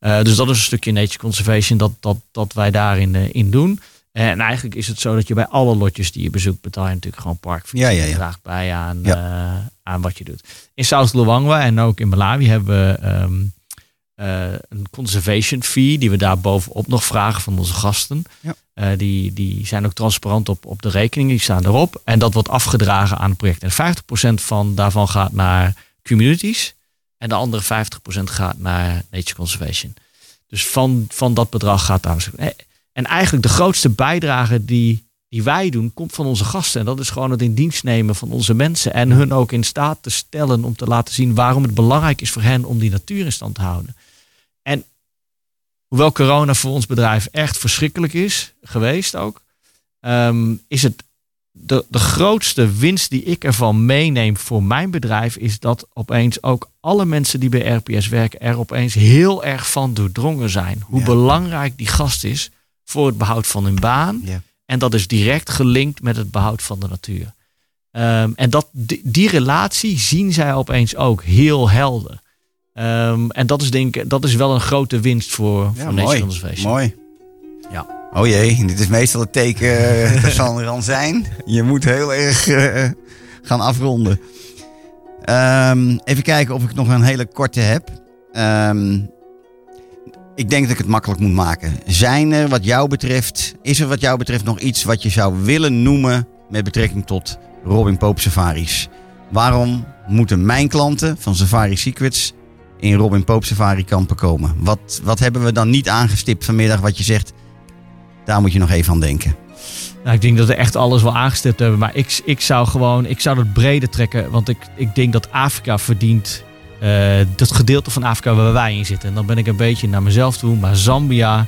Uh, dus dat is een stukje nature conservation dat, dat, dat wij daarin uh, in doen. En eigenlijk is het zo dat je bij alle lotjes die je bezoekt betaal je natuurlijk gewoon parkvies. Ja, ja, ja. draagt bij aan, ja. aan wat je doet. In South Luangwa en ook in Malawi hebben we um, een conservation fee die we daar bovenop nog vragen van onze gasten. Ja. Uh, die, die zijn ook transparant op, op de rekening, die staan erop. En dat wordt afgedragen aan het project. En 50% van daarvan gaat naar communities. En de andere 50% gaat naar nature conservation. Dus van, van dat bedrag gaat daar. En eigenlijk de grootste bijdrage die, die wij doen, komt van onze gasten. En dat is gewoon het in dienst nemen van onze mensen. En hun ook in staat te stellen om te laten zien waarom het belangrijk is voor hen om die natuur in stand te houden. Hoewel corona voor ons bedrijf echt verschrikkelijk is geweest ook, um, is het de, de grootste winst die ik ervan meeneem voor mijn bedrijf, is dat opeens ook alle mensen die bij RPS werken er opeens heel erg van doordrongen zijn. Hoe Ja. belangrijk die gast is voor het behoud van hun baan. Ja. En dat is direct gelinkt met het behoud van de natuur. Um, en dat, die, die relatie zien zij opeens ook heel helder. Um, en dat is, denk ik, dat is wel een grote winst voor, Ja, voor mooi. Mooi. Ja. Oh jee, dit is meestal het teken eh, dat zal er aan zijn. Je moet heel erg eh, gaan afronden. Ehm, even kijken of ik nog een hele korte heb. Ehm, ik denk dat ik het makkelijk moet maken. Zijn er wat jou betreft, is er wat jou betreft nog iets wat je zou willen noemen met betrekking tot Robin Pope Safaris? Waarom moeten mijn klanten van Safari Secrets in Robin Pope Safari kampen komen? Wat, wat hebben we dan niet aangestipt vanmiddag wat je zegt, daar moet je nog even aan denken. Nou, ik denk dat we echt alles wel aangestipt hebben. Maar ik, ik zou gewoon, ik zou het breder trekken. Want ik, ik denk dat Afrika verdient eh, dat gedeelte van Afrika waar wij in zitten. En dan ben ik een beetje naar mezelf toe. Maar Zambia,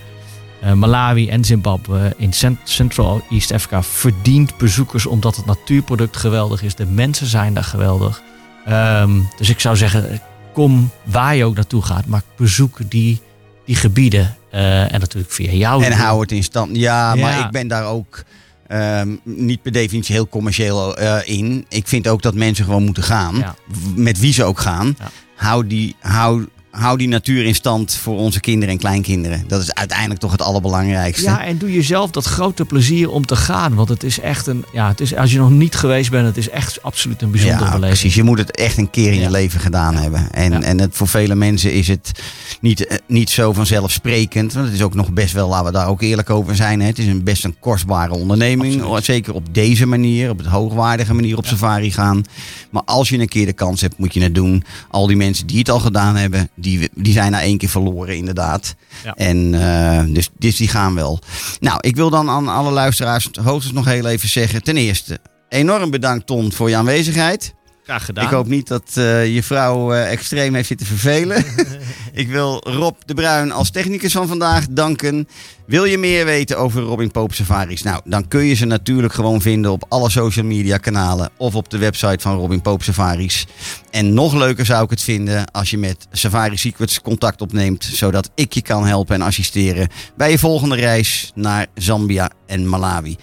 eh, Malawi en Zimbabwe in Cent- Central East Africa verdient bezoekers omdat het natuurproduct geweldig is. De mensen zijn daar geweldig. Ehm, dus ik zou zeggen, kom waar je ook naartoe gaat, maar bezoek die, die gebieden. Eh, en natuurlijk via jou. En hou het in stand. Ja, maar ik ben daar ook ehm, niet per definitie heel commercieel eh, in. Ik vind ook dat mensen gewoon moeten gaan. Ja. Met wie ze ook gaan. Ja. Hou, die, hou, hou die natuur in stand voor onze kinderen en kleinkinderen. Dat is uiteindelijk toch het allerbelangrijkste. Ja, en doe jezelf dat grote plezier om te gaan. Want het is echt een. Ja, het is, als je nog niet geweest bent, het is echt absoluut een bijzondere Ja, beleving. precies. Je moet het echt een keer in Ja. je leven gedaan hebben. En, en het, voor vele mensen is het niet, eh, niet zo vanzelfsprekend. Want het is ook nog best wel, laten we daar ook eerlijk over zijn. Hè. Het is een best een kostbare onderneming. Absoluut. Zeker op deze manier, op het hoogwaardige manier op safari gaan. Maar als je een keer de kans hebt, moet je het doen. Al die mensen die het al gedaan hebben, die, die zijn na één keer verloren inderdaad. Ja. En uh, dus, dus die gaan wel. Nou, ik wil dan aan alle luisteraars hoogstens nog heel even zeggen. Ten eerste, enorm bedankt Ton voor je aanwezigheid. Graag gedaan. Ik hoop niet dat uh, je vrouw uh, extreem heeft zitten vervelen. ik wil Rob de Bruin als technicus van vandaag danken. Wil je meer weten over Robin Pope Safaris? Nou, dan kun je ze natuurlijk gewoon vinden op alle social media kanalen of op de website van Robin Pope Safaris. En nog leuker zou ik het vinden als je met Safari Secrets contact opneemt, zodat ik je kan helpen en assisteren bij je volgende reis naar Zambia en Malawi.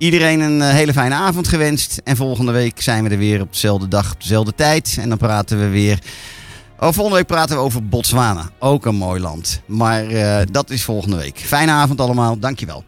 Iedereen een hele fijne avond gewenst. En volgende week zijn we er weer op dezelfde dag, op dezelfde tijd. En dan praten we weer. Oh, volgende week praten we over Botswana. Ook een mooi land. Maar uh, dat is volgende week. Fijne avond allemaal. Dankjewel.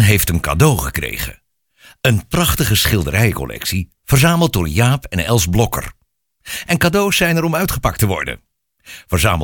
Heeft een cadeau gekregen. Een prachtige schilderijcollectie, verzameld door Jaap en Els Blokker. En cadeaus zijn er om uitgepakt te worden. Verzamel